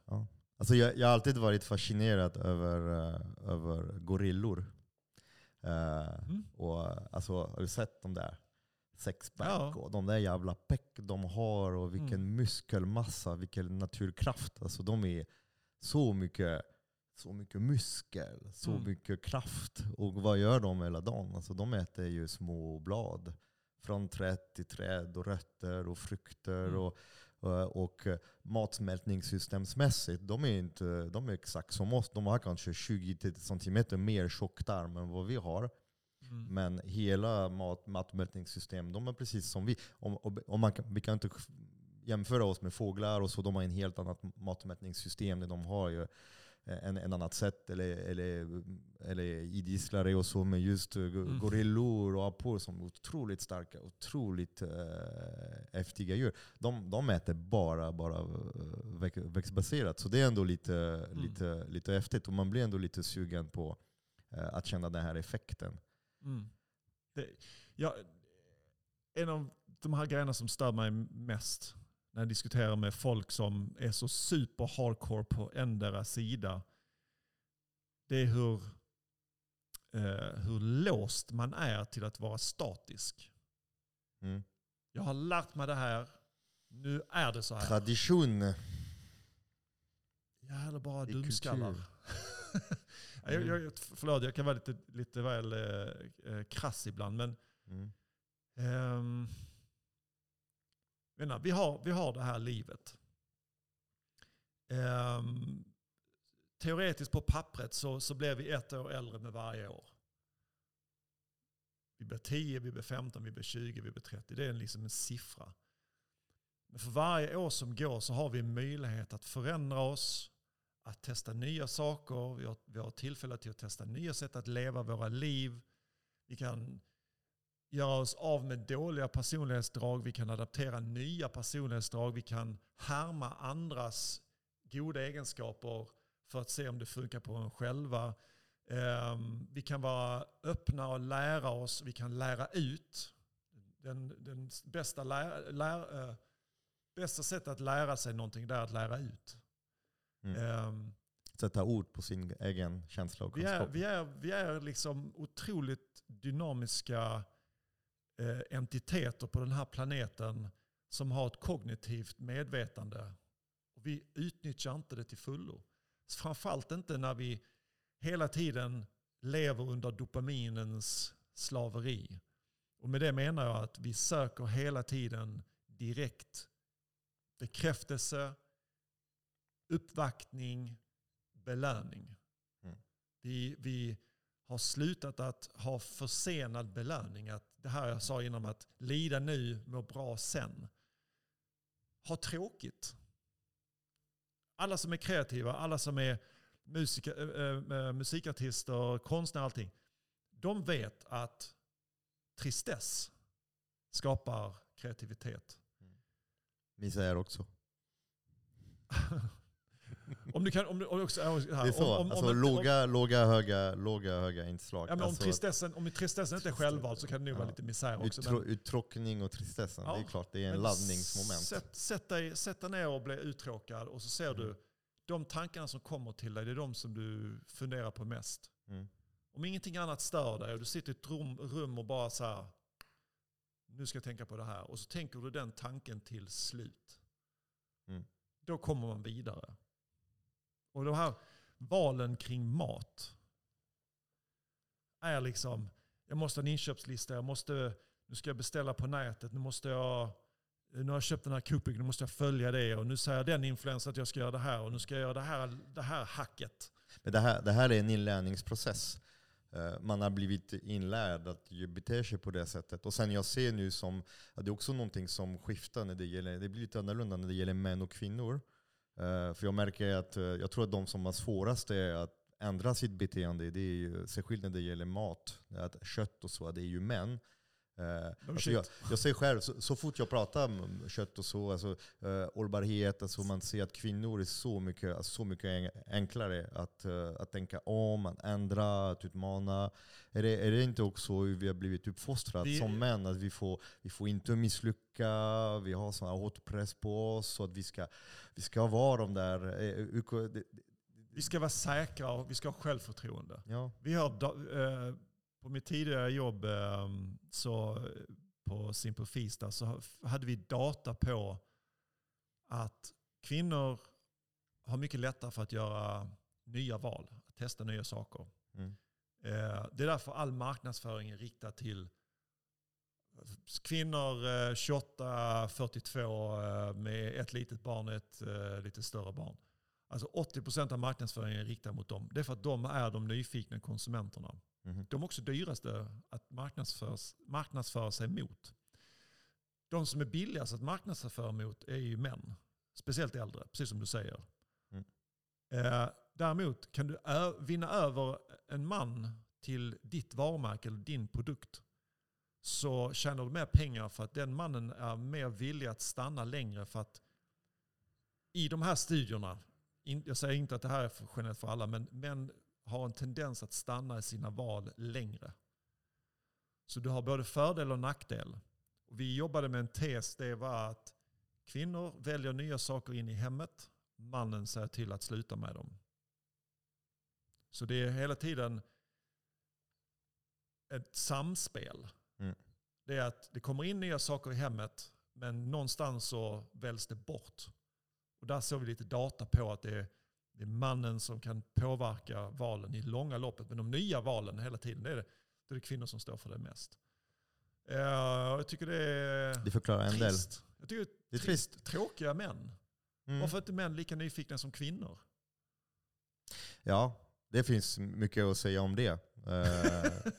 Alltså jag, jag har alltid varit fascinerad över, eh, över gorillor. Eh, Mm. och, alltså, har du sett de där? Sexpack Ja. och de där jävla peck de har och vilken Mm. muskelmassa, vilken naturkraft. Alltså de är så mycket, så mycket muskel, så Mm. mycket kraft. Och vad gör de hela dagen? Alltså de äter ju små blad. Från träd till träd och rötter och frukter. Mm. Och, och, och matsmältningssystemsmässigt, de är, inte, de är exakt som oss. De har kanske 20 cm mer tjocktarm än vad vi har. Mm. Men hela mat, matmätningssystem, de är precis som vi. Om, om, man kan, vi kan inte jämföra oss med fåglar och så, de har en helt annat matmätningssystem. De har ju en, en annat sätt, eller, eller, eller idisslare och så, men just eh, Mm. gorillor och apor som är otroligt starka, otroligt eh, häftiga djur. De, de äter bara, bara eh, väx, växtbaserat. Så det är ändå lite, Mm. lite, lite häftigt och man blir ändå lite sugen på eh, att känna den här effekten. Mm. Det, ja, en av de här grejerna som stör mig mest när jag diskuterar med folk som är så super hardcore på endera sida. Det är hur, eh, hur låst man är till att vara statisk. Mm. Jag har lärt mig det här. Nu är det så här. Tradition. Ja, eller bara dumskallar. Ja, jag, jag, förlåt, jag kan vara lite, lite väl eh, eh, krass ibland. Men Mm. Menar, vi, har, vi har det här livet. Ehm, teoretiskt på pappret så, så blir vi ett år äldre med varje år. Vi blir 10, vi blir 15, vi blir 20, vi blir 30. Det är liksom en siffra. Men för varje år som går så har vi en möjlighet att förändra oss, att testa nya saker. Vi har, vi har tillfälle till att testa nya sätt att leva våra liv. Vi kan göra oss av med dåliga personlighetsdrag. Vi kan adaptera nya personlighetsdrag. Vi kan härma andras goda egenskaper för att se om det funkar på en själva. Ehm, vi kan vara öppna och lära oss. Vi kan lära ut. Den, den bästa, lär, lär, eh, bästa sättet att lära sig någonting är att lära ut. Mm. Ehm, Sätta ord på sin egen känsla och vi är, kunskap. vi är, vi är liksom otroligt dynamiska eh, entiteter på den här planeten som har ett kognitivt medvetande. Och vi utnyttjar inte det till fullo. Framförallt inte när vi hela tiden lever under dopaminens slaveri. Och med det menar jag att vi söker hela tiden direkt bekräftelse, uppvaktning, belöning. Mm. Vi, vi har slutat att ha försenad belöning. Att det här jag sa innan att lida nu, må bra sen. Ha tråkigt. Alla som är kreativa, alla som är musika, äh, musikartister, konstnärer, allting. De vet att tristess skapar kreativitet. Misär också. om du kan, om du, också, här, det är så. Om, om, alltså, om, låga, låga, höga, låga, höga inslag. Ja, men alltså, om, tristessen, om tristessen inte är självvald så kan det nog vara Ja. lite misär också. uttro, men- uttråkning och tristessen, Ja, det är klart, det är en men laddningsmoment. Sätt, sätt, dig, sätt dig ner och bli uttråkad och så ser Mm. du de tankarna som kommer till dig, det är de som du funderar på mest. Mm. Om ingenting annat stör dig och du sitter i ett rum, rum och bara så här, nu ska jag tänka på det här. Och så tänker du den tanken till slut. Mm. Då kommer man vidare. Och de här valen kring mat är liksom, jag måste ha en inköpslista, jag måste, nu ska jag beställa på nätet, nu måste jag nu har jag köpt den här Cooping, nu måste jag följa det och nu säger den influensen att jag ska göra det här och nu ska jag göra det här, det här hacket. Men det här, det här är en inlärningsprocess. Eh, man har blivit inlärd att bete sig på det sättet. Och sen jag ser nu som att det är också någonting som skiftar när det gäller, det blir lite annorlunda när det gäller män och kvinnor. Eh, för jag märker att, eh, jag tror att de som har svårast är att ändra sitt beteende, det är ju, särskilt när det gäller mat, att kött och så, det är ju män. Eh, alltså jag, jag ser själv, så, så fort jag pratar om kött och så, alltså, uh, hållbarhet, alltså man ser att kvinnor är så mycket, alltså, så mycket en- enklare att, eh, att tänka om, att ändra, att utmana. Är det, är det inte också hur vi har blivit uppfostrade Vi- som män? Att vi får, vi får inte misslycka, vi har sån hårt press på oss, så att vi ska, vi ska vara de där... eh, det- Vi ska vara säkra och vi ska ha självförtroende. Ja. Vi har, eh, på mitt tidigare jobb eh, så, eh, på Simple Fista så ha- hade vi data på att kvinnor har mycket lättare för att göra nya val, att testa nya saker. Mm. Eh, Det är därför all marknadsföring är riktad till kvinnor eh, 28-42 med ett litet barn och ett eh, lite större barn. Alltså 80% av marknadsföringen är riktad mot dem. Det är för att de är de nyfikna konsumenterna. Mhm. De är också dyraste att marknadsföra sig mot. De som är billigast att marknadsföra mot är ju män. Speciellt äldre, precis som du säger. Mm. Eh, däremot kan du vinna över en man till ditt varumärke eller din produkt så tjänar du mer pengar för att den mannen är mer villig att stanna längre för att i de här studierna, in- jag säger inte att det här är generellt för alla, men män har en tendens att stanna i sina val längre. Så du har både fördel och nackdel. Och vi jobbade med en tes, det var att kvinnor väljer nya saker in i hemmet, mannen säger till att sluta med dem. Så det är hela tiden ett samspel. Mm. Det är att det kommer in nya saker i hemmet, men någonstans så väljs det bort. Och där såg vi lite data på att det är, det är mannen som kan påverka valen i långa loppet. Men de nya valen hela tiden, det är det, det är kvinnor som står för det mest. Eh, jag tycker det är Det förklarar en del. Jag tycker det Det är är trist. Tråkiga män. Mm. Varför är inte män lika nyfikna som kvinnor? Ja, det finns mycket att säga om det. Eh,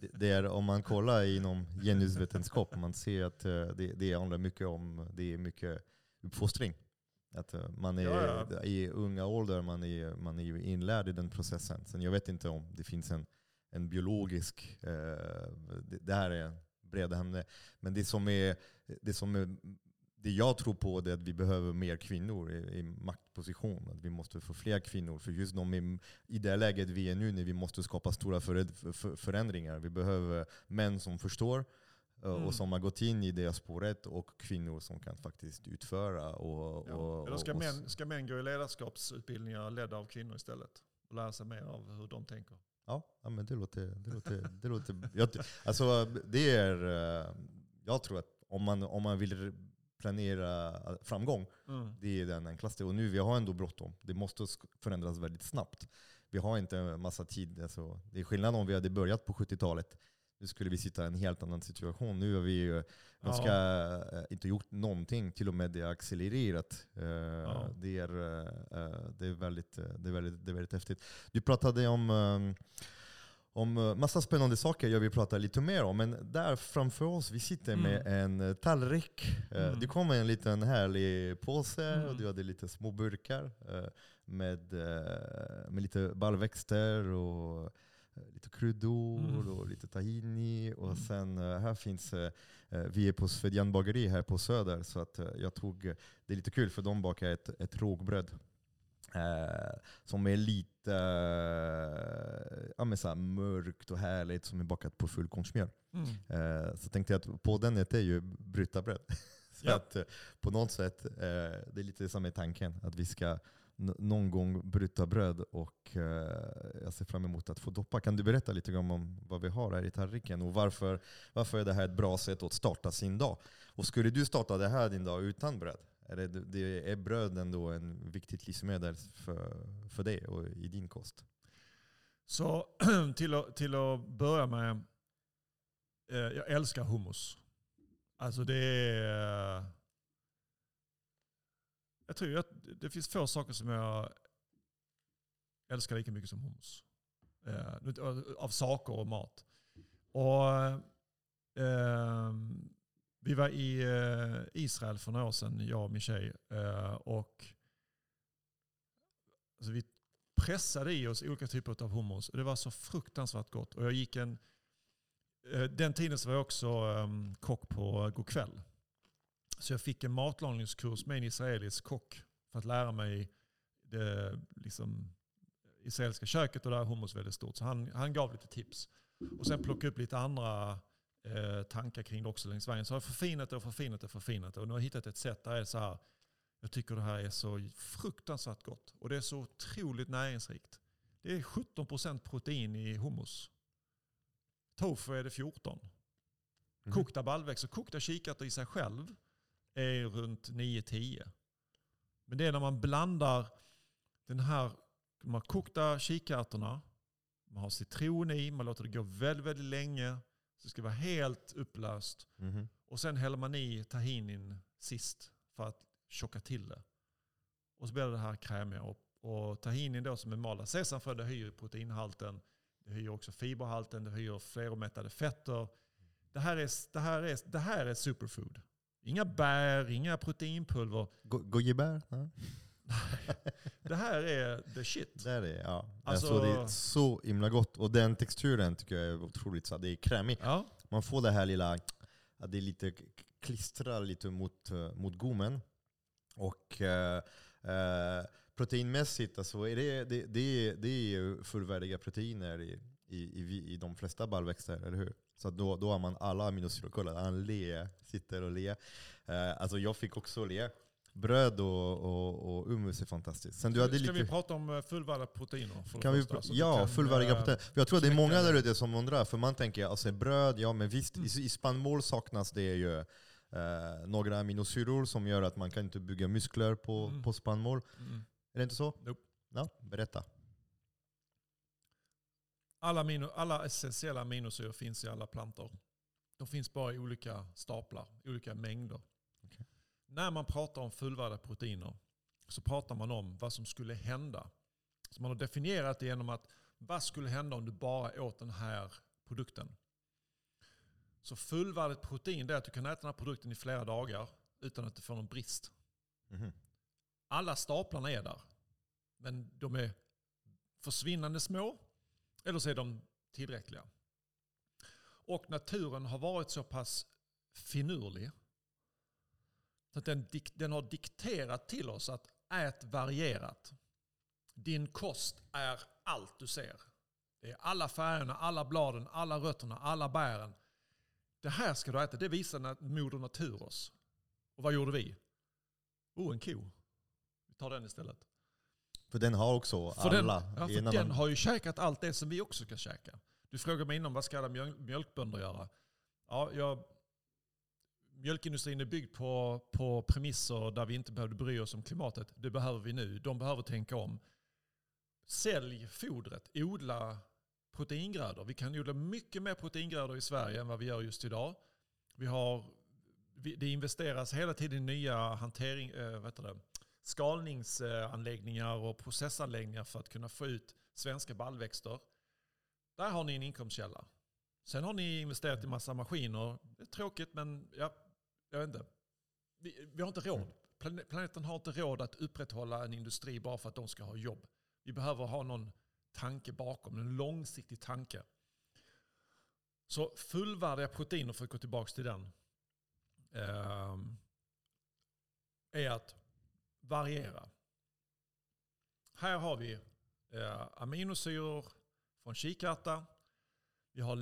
det- det är, om man kollar inom genusvetenskap, man ser att eh, det, det handlar mycket om det är mycket uppfostring. Att eh, man är Ja, ja. i unga åldrar, man är, man är ju inlärd i den processen. Sen jag vet inte om det finns en, en biologisk, eh, det, det här är breda ämne, men det som är, det som är det jag tror på är att vi behöver mer kvinnor i, i maktposition. Att vi måste få fler kvinnor. För just de är, i det läget vi är nu när vi måste skapa stora för, för, förändringar. Vi behöver män som förstår Mm. och som har gått in i det spåret och kvinnor som kan faktiskt utföra. Och, Ja. och, Eller ska och, män, ska män gå i ledarskapsutbildningar ledda av kvinnor istället? Och lära sig mer av hur de tänker? Ja, men det låter... Det låter, det låter jag, alltså, det är, eh, jag tror att om man, om man vill planera framgång, Mm. det är den enklaste. Och nu vi har ändå bråttom. Det måste förändras väldigt snabbt. vi har inte en massa tid. Alltså, det är skillnad om vi hade börjat på 70-talet. Nu skulle vi sitta i en helt annan situation. Nu har vi ju ganska, Ja. eh, inte gjort någonting, till och med det är accelererat. Ja. det, är, det, är väldigt, det, är väldigt, det är väldigt häftigt. Du pratade om eh, om eh, massa spännande saker jag vill prata lite mer om, men där framför oss, vi sitter med en eh, tallrik. Mm. Det kom en liten härlig påse och Mm. du hade lite små burkar med, med lite baljväxter och lite kryddor Mm. och lite tahini. Och sen eh, här finns, eh, eh, vi är på Svedjan bageri här på Söder, så att eh, jag tog, eh, det är lite kul för de bakar ett, ett rågbröd. Eh, som är lite eh, ja, men så mörkt och härligt, som är bakat på fullkornsmjöl. Mm. Eh, så tänkte jag att på den äter jag ju brytarbröd. så Ja. att eh, på något sätt, eh, det är lite som är tanken, att vi ska någon gång bryta bröd och eh, jag ser fram emot att få doppa. Kan du berätta lite grann om vad vi har här i tallriken och varför, varför är det här ett bra sätt att starta sin dag? Och skulle du starta det här din dag utan bröd? Är, det, det, är bröd ändå en viktigt livsmedel för, för dig och i din kost? Så till att, till att börja med, eh, jag älskar hummus. Alltså det är... Jag tror att det finns få saker som jag älskar lika mycket som hummus. Eh, Av saker och mat. Och eh, Vi var i eh, Israel för några år sedan, jag och min tjej. eh, Och alltså vi pressade i oss olika typer av hummus. Och det var så fruktansvärt gott. Och jag gick en, eh, den tiden så var jag också um, kock på Go'kväll. Så jag fick en matlagningskurs med en israelisk kock för att lära mig det liksom, israeliska köket och där är hummus väldigt stort. Så han, han gav lite tips. Och sen plockade upp lite andra eh, tankar kring det också längs vägen. Så har jag förfinat det och förfinat det och förfinat det. Och nu har jag hittat ett sätt där är så här, jag tycker det här är så fruktansvärt gott. Och det är så otroligt näringsrikt. Det är 17% protein i hummus. Tofu är det 14. Mhm. Kokta baljväxter, kokta kikärtor i sig själv är runt 9-10. Men det är när man blandar den här, de här kokta kikärtorna, man har citron i, man låter det gå väldigt, väldigt länge. Så det ska vara helt upplöst. Mhm. Och sen häller man i tahinin sist för att tjocka till det. Och så blir det det här krämiga. Och, och tahinin då som är malda sesamfrö, det höjer proteinhalten. Det höjer också fiberhalten, det höjer fleromättade fetter. Det här är, det här är, det här är superfood. Inga bär, inga proteinpulver. Go- Gojibär? Ja. Det här är the shit. Där är, ja. Alltså- Alltså, det är så himla gott. Och den texturen tycker jag är otroligt så. Det är krämigt. Ja, Man får det här lilla, det är lite klistrar lite mot, eh, mot gommen. Och eh, eh, proteinmässigt, alltså är det, det, det, det är fullvärdiga proteiner i, i, i, i de flesta baljväxter, eller hur? Så då, då har man alla aminosyror. Kolla, han le, sitter och le. Eh, alltså jag fick också le. Bröd och, och, och hummus är fantastiskt. Sen du hade Ska lite... vi prata om eh, fullvärdiga proteiner? Kan vi, första, ja, fullvärdiga eh, proteiner. Jag tror att det är många där ute som undrar, för man tänker alltså bröd, ja men visst, Mm. i, i spannmål saknas det ju eh, några aminosyror som gör att man kan inte bygga muskler på, Mm. på spannmål. Mm. Är det inte så? Nope. Ja, berätta. Alla, amino, alla essentiella aminosyror finns i alla plantor. De finns bara i olika staplar, olika mängder. Okej. När man pratar om fullvärdiga proteiner så pratar man om vad som skulle hända. Så man har definierat det genom att vad skulle hända om du bara åt den här produkten. Så fullvärdigt protein är att du kan äta den här produkten i flera dagar utan att du får någon brist. Mhm. Alla staplarna är där. Men de är försvinnande små eller så är de tillräckliga. Och naturen har varit så pass finurlig så att den, den har dikterat till oss att ät varierat. Din kost är allt du ser. Det är alla färgerna, alla bladen, alla rötterna, alla bären. Det här ska du äta. Det visar Moder Natur oss. Och vad gjorde vi? Oh, en ko. Vi tar den istället. För den har också För, den, alla. ja, i för en den annan- har ju käkat allt det som vi också ska käka. Du frågade mig innan, vad ska alla mjöl, mjölkbönder göra? Ja, jag, mjölkindustrin är byggd på, på premisser där vi inte behövde bry oss om klimatet. Det behöver vi nu. De behöver tänka om. sälj fodret, odla proteingrödor. Vi kan odla mycket mer proteingrödor i Sverige än vad vi gör just idag. Vi har, det investeras hela tiden i nya hantering, äh, vad heter det, skalningsanläggningar och processanläggningar för att kunna få ut svenska baljväxter. Där har ni en inkomstkälla. Sen har ni investerat i massa maskiner. Det är tråkigt men ja, jag vet inte. Vi, vi har inte råd. Planeten har inte råd att upprätthålla en industri bara för att de ska ha jobb. Vi behöver ha någon tanke bakom, en långsiktig tanke. Så fullvärdiga proteiner, för att gå tillbaka till den, eh, är att variera. Här har vi eh, aminosyror från kikärta. Vi har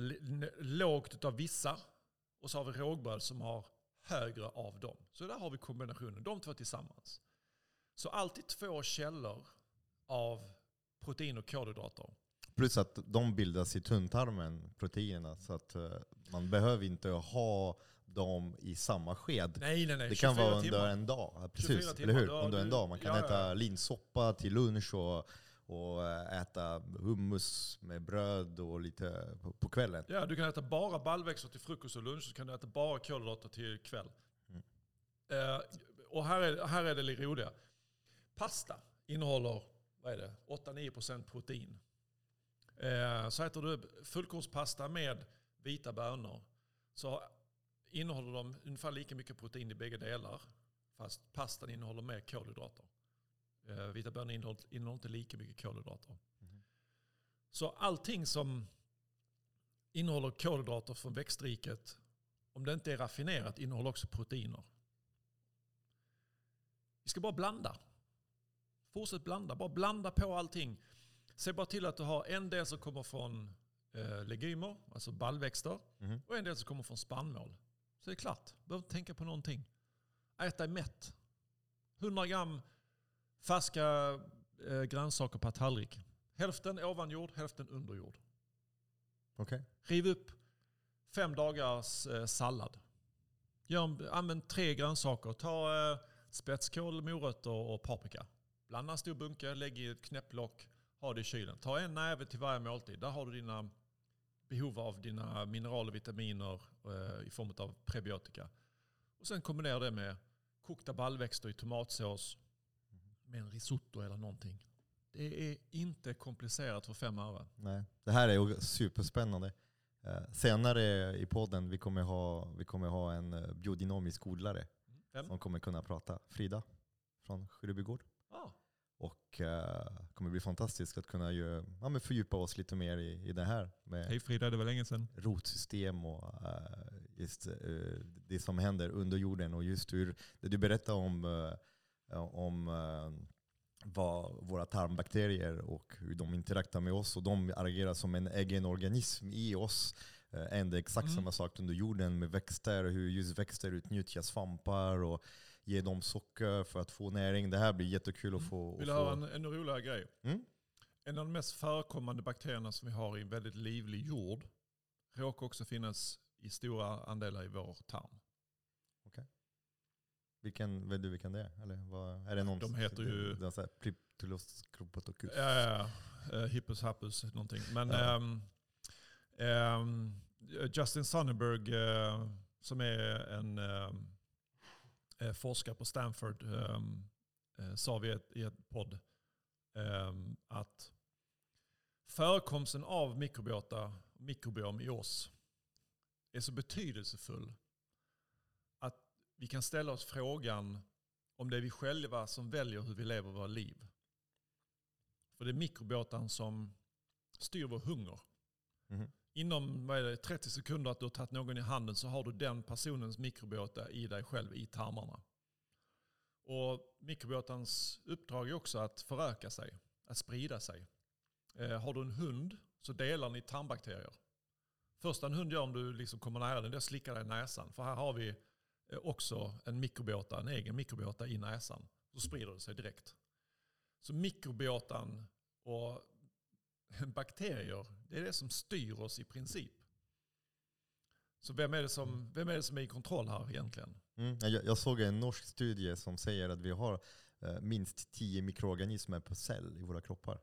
lågt av vissa och så har vi rågbröd som har högre av dem. Så där har vi kombinationen, de två tillsammans. Så alltid två källor av protein och kolhydrater. Plus att de bildas i tunntarmen, proteinerna. Så att eh, man behöver inte ha dem i samma sked. Nej, nej, nej. Det kan vara under en dag. Precis, eller hur? Under en dag. Man kan ja, äta ja. linsoppa till lunch och och eh, äta hummus med bröd och lite på, på kvällen. Ja, du kan äta bara baljväxter till frukost och lunch, så kan du äta bara kolhydrater till kväll. Mm. Eh, och här är, här är det lite roliga. Pasta innehåller vad är det, 8-9% protein. Eh, så äter du fullkornspasta med vita bönor så innehåller de ungefär lika mycket protein i bägge delar. Fast pastan innehåller mer kolhydrater. Eh, vita bönor innehåller, innehåller inte lika mycket kolhydrater. Mm. Så allting som innehåller kolhydrater från växtriket, om det inte är raffinerat, innehåller också proteiner. Vi ska bara blanda. Fortsätt blanda. Bara blanda på allting. Se bara till att du har en del som kommer från eh, legumer, alltså baljväxter, mm. och en del som kommer från spannmål. Så det är klart. Du behöver inte tänka på någonting. Ät dig mätt. 100 gram färska eh, grönsaker på tallrik. Hälften ovan jord, hälften under jord. Okay. Riv upp fem dagars eh, sallad. Gör, använd tre grönsaker. Ta eh, spetskål, morötter och paprika. Blanda en stor bunke, lägg i ett knäpplock, ha det i kylen. Ta en näve till varje måltid. Där har du dina behov av dina mineraler och vitaminer eh, i form av prebiotika. Och sen kombinera det med kokta baljväxter i tomatsås med en risotto eller någonting. Det är inte komplicerat för fem öre. Nej, det här är superspännande. Eh, senare i podden vi kommer ha, vi kommer ha en eh, biodynamisk odlare mm. som kommer kunna prata. Frida från Skyrubygård. Och uh, kommer bli fantastiskt att kunna ju, ja, men fördjupa oss lite mer i, i det här. Med Hej Frida, det var länge sedan. Rotsystem och uh, just uh, det som händer under jorden. Och just hur det du berättade om, om vad våra tarmbakterier och hur de interakterar med oss. Och de agerar som en egen organism i oss. Ändå exakt mm. samma sak under jorden med växter, hur just växter utnyttjar svampar. och ge dem socker för att få näring. Det här blir jättekul att få. Vill du höra en, en roligare grej? Mm? En av de mest förekommande bakterierna som vi har i en väldigt livlig jord råkar också finnas i stora andelar i vår tarm. Okay. Vilken, vet du vilken det är? Eller vad, är det någon de heter ju... Det är Pryptulos Ja, ja, ja. Uh, hippus happus någonting. Men ja. um, um, Justin Sonnenberg, uh, som är en um, eh, forskare på Stanford ehm, eh, sa vi i ett podd eh, att förekomsten av mikrobiota, mikrobiom i oss är så betydelsefull att vi kan ställa oss frågan om det är vi själva som väljer hur vi lever våra liv. För det är mikrobiotan som styr vår hunger. Mm inom vad är det, 30 sekunder att du har tagit någon i handen så har du den personens mikrobiota i dig själv, i tarmarna. Och mikrobiotans uppdrag är också att föröka sig, att sprida sig. Eh, har du en hund så delar ni tarmbakterier. Första en hund gör om du liksom kommer nära den, det är att slicka dig i näsan. För här har vi eh, också en mikrobiota, en egen mikrobiota i näsan. Så sprider det sig direkt. Så mikrobiotan och bakterier, det är det som styr oss i princip. Så vem är det som, vem är, det som är i kontroll här egentligen? Mm, jag, jag, såg en norsk studie som säger att vi har eh, minst 10 mikroorganismer per cell i våra kroppar.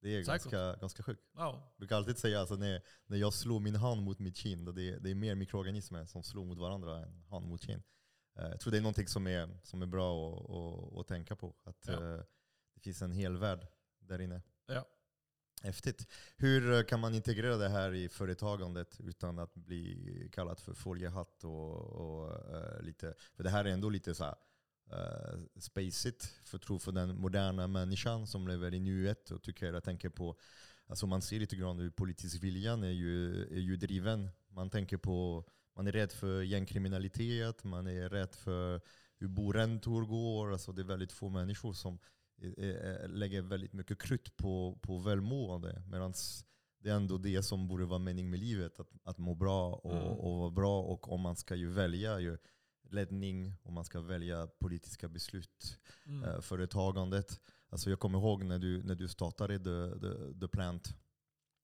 Det är Säkert. ganska, ganska sjukt. Ja. Jag brukar alltid säga alltså, när, när jag slår min hand mot mitt kind, det, det är mer mikroorganismer som slår mot varandra än hand mot kind. Eh, jag tror det är någonting som är, som är bra att, att, att tänka på. Att Ja. eh, det finns en hel värld där inne. Ja. Häftigt. Hur eh, kan man integrera det här i företagandet utan att bli kallad för foliehatt och, och uh, lite, för det här är ändå lite så här, eh, uh, spacigt för, tro för den moderna människan som lever i nuet och tycker, jag tänker på, alltså man ser lite grann hur politisk viljan är ju, är ju driven. Man tänker på, man är rädd för gängkriminalitet, man är rädd för hur boräntor går. Alltså det är väldigt få människor som lägger väldigt mycket krut på, på välmående. Medan det är ändå det som borde vara mening med livet, att, att må bra och, Mm. och vara bra. Och om man ska ju välja ju ledning, och man ska välja politiska beslut, Mm. eh, företagandet. Alltså jag kommer ihåg när du, när du startade The, the, the Plant.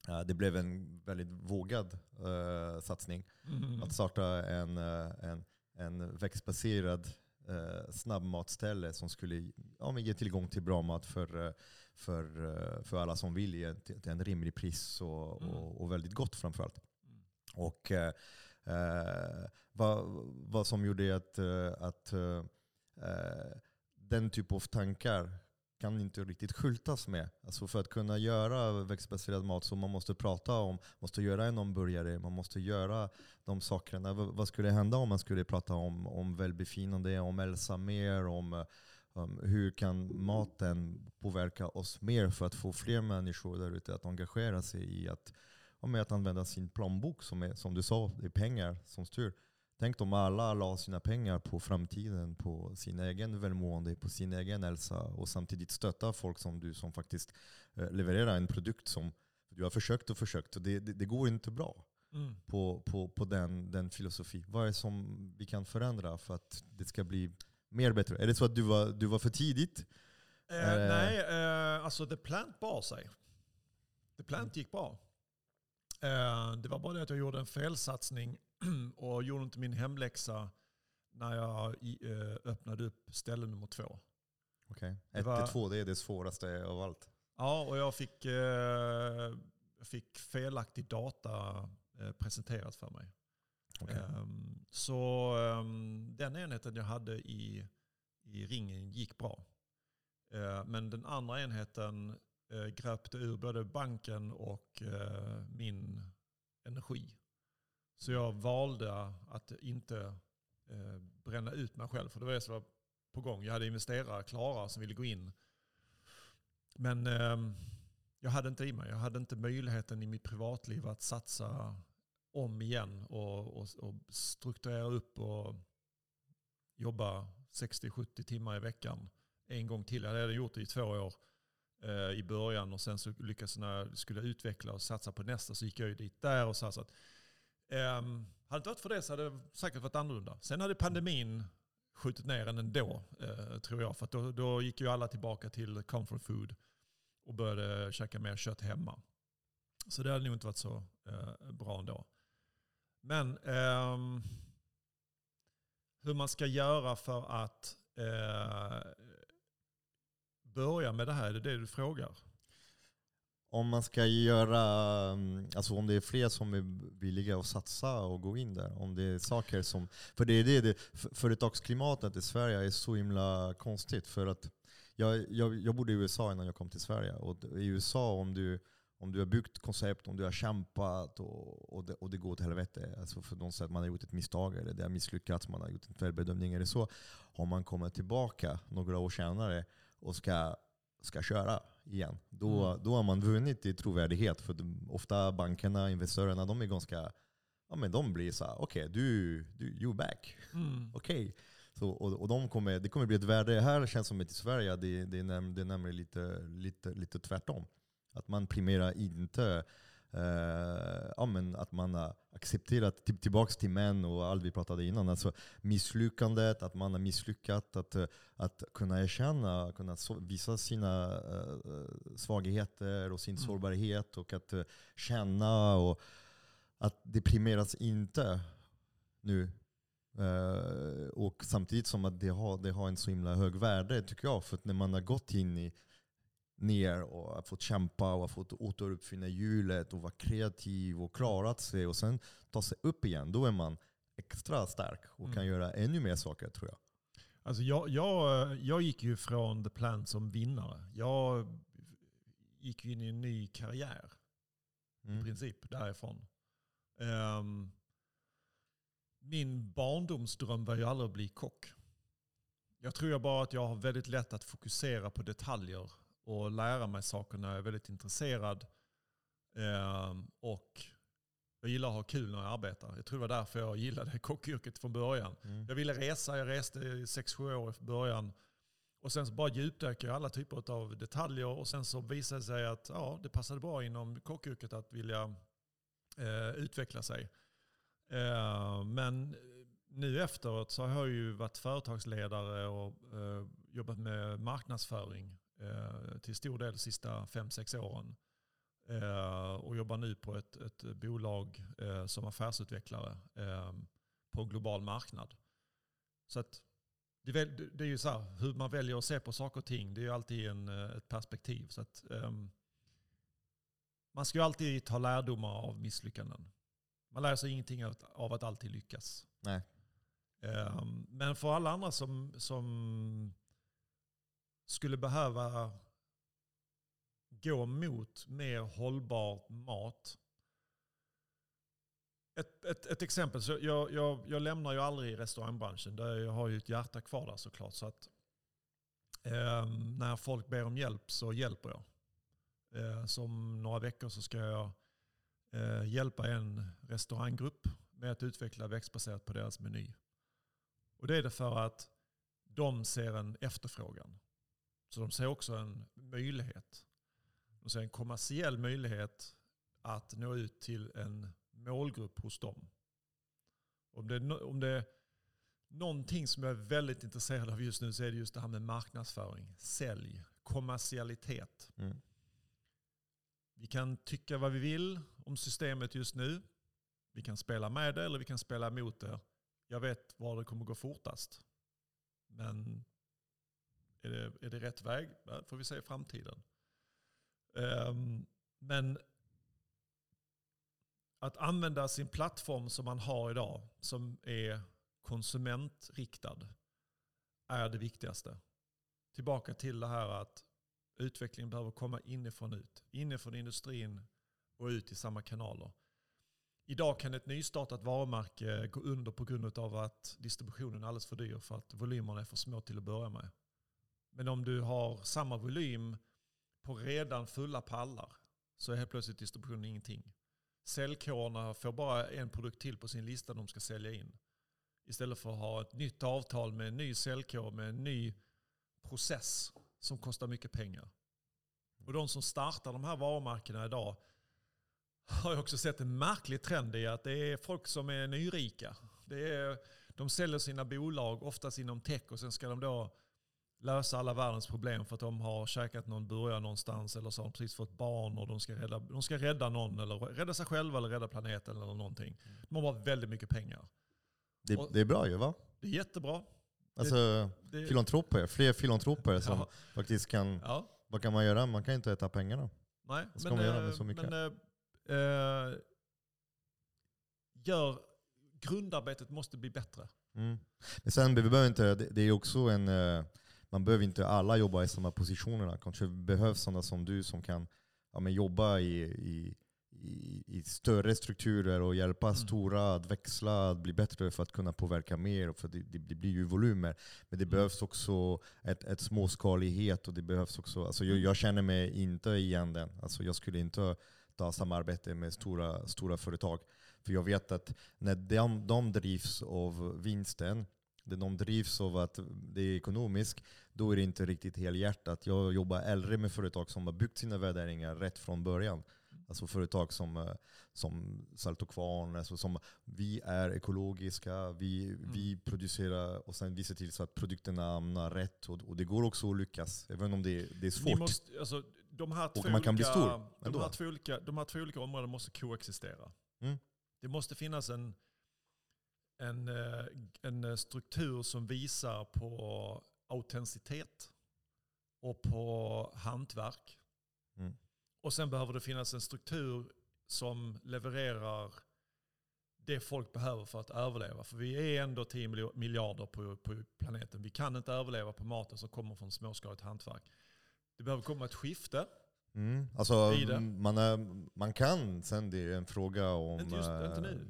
Eh, det blev en väldigt vågad eh, satsning. Mm. Att starta en, eh, en, en växtbaserad eh, snabbmatställe som skulle ja, ge tillgång till bra mat för, eh, för, eh, för alla som vill ge till till en rimlig pris och, Mm. och, och väldigt gott framförallt. Mm. Och eh, eh, vad, vad som gjorde att, att eh, eh, den typ av tankar kan inte riktigt skyltas med. Alltså för att kunna göra växtbaserad mat så man måste prata om, måste göra en hamburgare, man måste göra de sakerna. V- vad skulle hända om man skulle prata om, om välbefinnande, om hälsa mer, om um, hur kan maten påverka oss mer för att få fler människor där ute att engagera sig i att, med att använda sin plånbok som, är, som du sa, det är pengar som styr. Tänk om alla la sina pengar på framtiden, på sin egen välmående, på sin egen hälsa och samtidigt stötta folk som du som faktiskt eh, levererar en produkt som du har försökt och försökt och det, det, det går inte bra Mm. på, på, på den, den filosofi. Vad är det som vi kan förändra för att det ska bli mer bättre? Är det så att du var, du var för tidigt? Eh, Eh. nej, eh, alltså The Plant bar sig. The Plant gick bra. Eh, det var bara det att jag gjorde en felsatsning och gjorde inte min hemläxa när jag eh, öppnade upp ställe nummer två. Okay. Det 1 var- till 2, det är det svåraste av allt. Ja, och jag fick, eh, fick felaktig data eh, presenterat för mig. Okej. Ehm, så ehm, den enheten jag hade i, i ringen gick bra. Eh, men den andra enheten eh, gröpte ur både banken och eh, min energi. Så jag valde att inte eh, bränna ut mig själv. För det var det som var på gång. Jag hade investerare klara som ville gå in. Men eh, jag hade inte i mig. Jag hade inte möjligheten i mitt privatliv att satsa om igen och, och, och strukturera upp och jobba 60-70 timmar i veckan en gång till. Jag hade gjort det i två år eh, i början och sen så lyckades jag när jag skulle utveckla och satsa på nästa så gick jag ju dit där och satsade. Um, hade det inte varit för det så hade det säkert varit annorlunda. Sen hade pandemin skjutit ner en ändå, eh, tror jag. För att då, då gick ju alla tillbaka till comfort food och började käka mer kött hemma. Så det hade nog inte varit så eh, bra ändå. Men ehm, hur man ska göra för att eh, börja med det här, är det det du frågar? Om man ska göra, mm, alltså om det är fler som är villiga att satsa och gå in där. Om det är saker som, för det är det, det företagsklimatet i Sverige är så himla konstigt. För att jag, jag, jag bodde i USA innan jag kom till Sverige. Och i USA om du, om du har byggt koncept, om du har kämpat och, och, det, och det går åt helvete. Alltså för de säger att man har gjort ett misstag eller det har misslyckats, man har gjort en felbedömning eller så. Om man kommer tillbaka några år senare och ska, ska köra igen. Då, Mm. då har man vunnit i trovärdighet. För ofta bankerna, investerarna, de är ganska, ja men de blir så här, okej du, du, you back. Mm. Så, och, och de kommer, det kommer bli ett värde. Här känns som att i Sverige, det, det, är, näm, det är nämligen lite, lite, lite tvärtom. Att man primerar inte ja, men att man har accepterat till, tillbaka till män och allt vi pratade innan. Alltså misslyckandet, att man har misslyckats, att, eh, att kunna erkänna, kunna visa sina eh, svagheter och sin Mm. sårbarhet och att eh, känna och att det primeras inte nu. Eh, och samtidigt som att det har, det har en så himla hög värde tycker jag. För att när man har gått in i ner och har fått kämpa och har fått återuppfinna hjulet och vara kreativ och klarat sig och sen ta sig upp igen. Då är man extra stark och Mm. kan göra ännu mer saker tror jag. Alltså jag, jag, jag gick ju från The Plant som vinnare. Jag gick in i en ny karriär i Mm. princip därifrån. Ehm, min barndomsdröm var ju aldrig att bli kock. Jag tror jag bara att jag har väldigt lätt att fokusera på detaljer och lära mig saker när jag är väldigt intresserad. Ehm, och jag gillar att ha kul när jag arbetar. Jag tror det var därför jag gillade kockyrket från början. Mm. Jag ville resa, jag reste i 6-7 år i början. Och sen så bara djupdök jag i alla typer av detaljer och sen så visade det sig att ja, det passade bra inom kockyrket att vilja eh, utveckla sig. Eh, men nu efteråt så har jag ju varit företagsledare och eh, jobbat med marknadsföring till stor del de sista 5-6 åren. Eh, och jobbar nu på ett, ett bolag eh, som affärsutvecklare eh, på en global marknad. Så att det, är ju så här, hur man väljer att se på saker och ting, det är ju alltid en, eh, ett perspektiv. Så att, ehm, man ska ju alltid ta lärdomar av misslyckanden. Man lär sig ingenting av, av att alltid lyckas. Nej. Ehm, men för alla andra som, som skulle behöva gå mot mer hållbar mat. Ett, ett, ett exempel, så jag, jag, jag lämnar ju aldrig restaurangbranschen. Där jag har ju ett hjärta kvar där såklart. Så att, eh, när folk ber om hjälp så hjälper jag. Eh, som några veckor så ska jag eh, hjälpa en restauranggrupp med att utveckla växtbaserat på deras meny. Och det är det för att de ser en efterfrågan. Så de ser också en möjlighet. De ser en kommersiell möjlighet att nå ut till en målgrupp hos dem. Om det, är om det är någonting som jag är väldigt intresserad av just nu så är det just det här med marknadsföring, sälj, kommersialitet. Mm. Vi kan tycka vad vi vill om systemet just nu. Vi kan spela med det eller vi kan spela emot det. Jag vet var det kommer gå fortast. Men är det, är det rätt väg? Det får vi se i framtiden. Um, men att använda sin plattform som man har idag, som är konsumentriktad, är det viktigaste. Tillbaka till det här att utvecklingen behöver komma inifrån ut. Inifrån industrin och ut i samma kanaler. Idag kan ett nystartat varumärke gå under på grund av att distributionen är alldeles för dyr för att volymerna är för små till att börja med. Men om du har samma volym på redan fulla pallar så är helt plötsligt distributionen ingenting. Säljkårerna får bara en produkt till på sin lista de ska sälja in. Istället för att ha ett nytt avtal med en ny säljkår med en ny process som kostar mycket pengar. Och de som startar de här varumärkena idag har jag också sett en märklig trend i att det är folk som är nyrika. Det är, de säljer sina bolag, oftast inom tech, och sen ska de då lösa alla världens problem för att de har käkat någon burgare någonstans eller så har de precis fått barn och de ska rädda, de ska rädda någon eller rädda sig själva eller rädda planeten eller någonting. De har bara väldigt mycket pengar. Det, Och- det är bra ju va? Det är jättebra. Alltså Det, filantroper, fler filantroper som Ja. faktiskt kan, ja, vad kan man göra? Man kan inte äta pengarna. nej. Vad ska man göra med så mycket? Men, eh, eh, gör, grundarbetet måste bli bättre. Mm. Men sen vi behöver inte, det, det är också en, eh, man behöver inte alla jobba i samma positionerna. Kanske behövs sådana som du som kan ja, men jobba i, i, i, i större strukturer och hjälpa Mm. stora att växla, att bli bättre för att kunna påverka mer. För det, det, det blir ju volymer. Men det Mm. behövs också ett, ett småskalighet och det behövs också, alltså jag, jag känner mig inte igen den. Alltså jag skulle inte ta samarbete med stora, stora företag. För jag vet att när de, de drivs av vinsten, de drivs av att det är ekonomiskt, då är det inte riktigt helhjärtat. Jag jobbar äldre med företag som har byggt sina värderingar rätt från början. Alltså företag som, eh, som Salt och Kvarn, alltså som vi är ekologiska, vi, vi producerar och sen vi ser till så att produkterna hamnar rätt. Och, och det går också att lyckas, även om det, det är svårt. måste, alltså, de, här två man kan bli olika, stor de, här två olika, de här två olika områdena måste koexistera. Mm. Det måste finnas en, en, eh, en struktur som visar på autenticitet. och på hantverk. Mm. Och sen behöver det finnas en struktur som levererar det folk behöver för att överleva. För vi är ändå 10 miljo- miljarder på, på planeten. Vi kan inte överleva på maten som kommer från småskaligt hantverk. Det behöver komma ett skifte. Mm. Alltså, man, är, man kan, sen det är en fråga om... Inte just- eh, inte nu.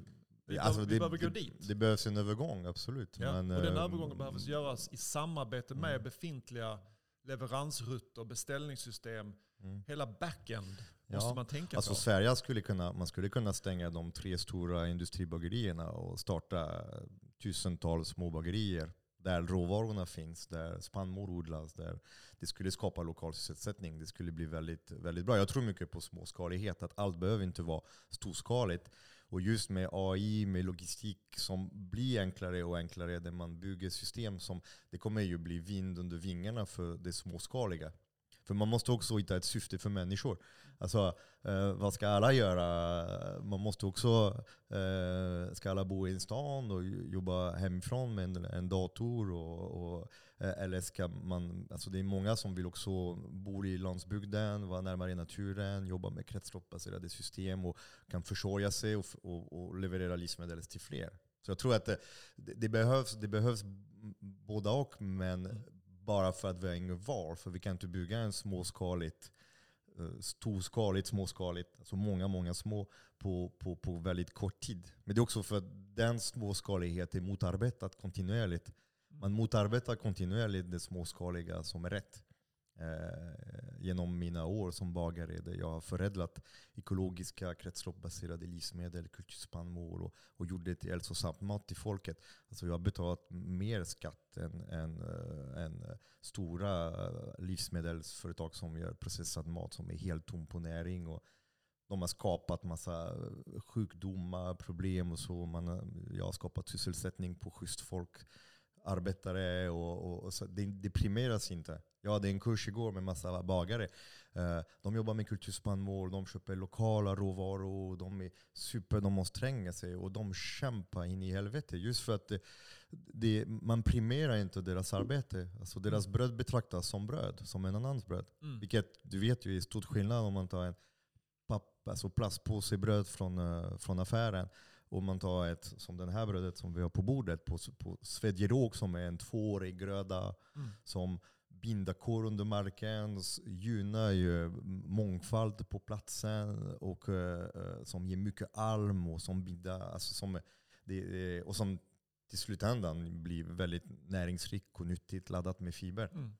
Vi alltså, behöver- vi det, behöver gå det, dit. Det behövs en övergång, absolut. Ja, Men, och den eh, övergången behöver göras i samarbete med Mm. befintliga leveransrutter, beställningssystem. Mm. Hela backend Ja, måste man tänka Alltså på. Sverige skulle kunna, man skulle kunna stänga de tre stora industribaggerierna och starta tusentals små bagerier där råvarorna finns, där spannmål odlas, där det skulle skapa lokal sysselsättning. Det skulle bli väldigt, väldigt bra. Jag tror mycket på småskalighet, att allt behöver inte vara storskaligt. Och just med AI, med logistik som blir enklare och enklare, där man bygger system som, det kommer ju bli vind under vingarna för det småskaliga. För man måste också hitta ett syfte för människor. Alltså, eh, vad ska alla göra? Man måste också, eh, ska alla bo i en stan och jobba hemifrån med en, en dator? Och, och, eh, eller ska man, alltså det är många som vill också bo i landsbygden, vara närmare naturen, jobba med kretsloppsbaserade system och kan försörja sig och, och, och leverera livsmedel till fler. Så jag tror att eh, det, det, behövs, det behövs båda och, men mm bara för att vi har inget val. För vi kan inte bygga en småskaligt, eh, storskaligt, småskaligt, alltså många, många små på, på, på väldigt kort tid. Men det är också för att den småskaligheten är motarbetad kontinuerligt. Man motarbetar kontinuerligt det småskaliga som är rätt. Eh, genom mina år som bagare där jag har förädlat ekologiska kretsloppsbaserade livsmedel, kulturspannmål och, och gjort det till hälsosam mat till folket. Alltså jag har betalat mer skatt än, än, äh, än eh, stora livsmedelsföretag som gör processad mat som är helt tom på näring. Och de har skapat massa sjukdomar, problem och så. Man, jag har skapat sysselsättning på schysst folk arbetare och, och, och så det, det primeras inte. Jag hade en kurs igår med massa bagare. Eh, de jobbar med kulturspannmål, de köper lokala råvaror, de är super, de måste tränga sig och de kämpar in i helvete. Just för att det, det, man primerar inte deras arbete. Alltså deras bröd betraktas som bröd, som en annans bröd. Mm. Vilket du vet ju är stor skillnad om man tar en papp, alltså plastpåse bröd från, eh, från affären och man tar ett, som det här brödet som vi har på bordet, på, på svedjeråg som är en tvåårig gröda Mm. som binder kor under marken, gynnar ju mångfald på platsen och eh, som ger mycket alm och som binder, alltså som, det, eh, och som till slutändan blir väldigt näringsrikt och nyttigt laddat med fiber. Mm.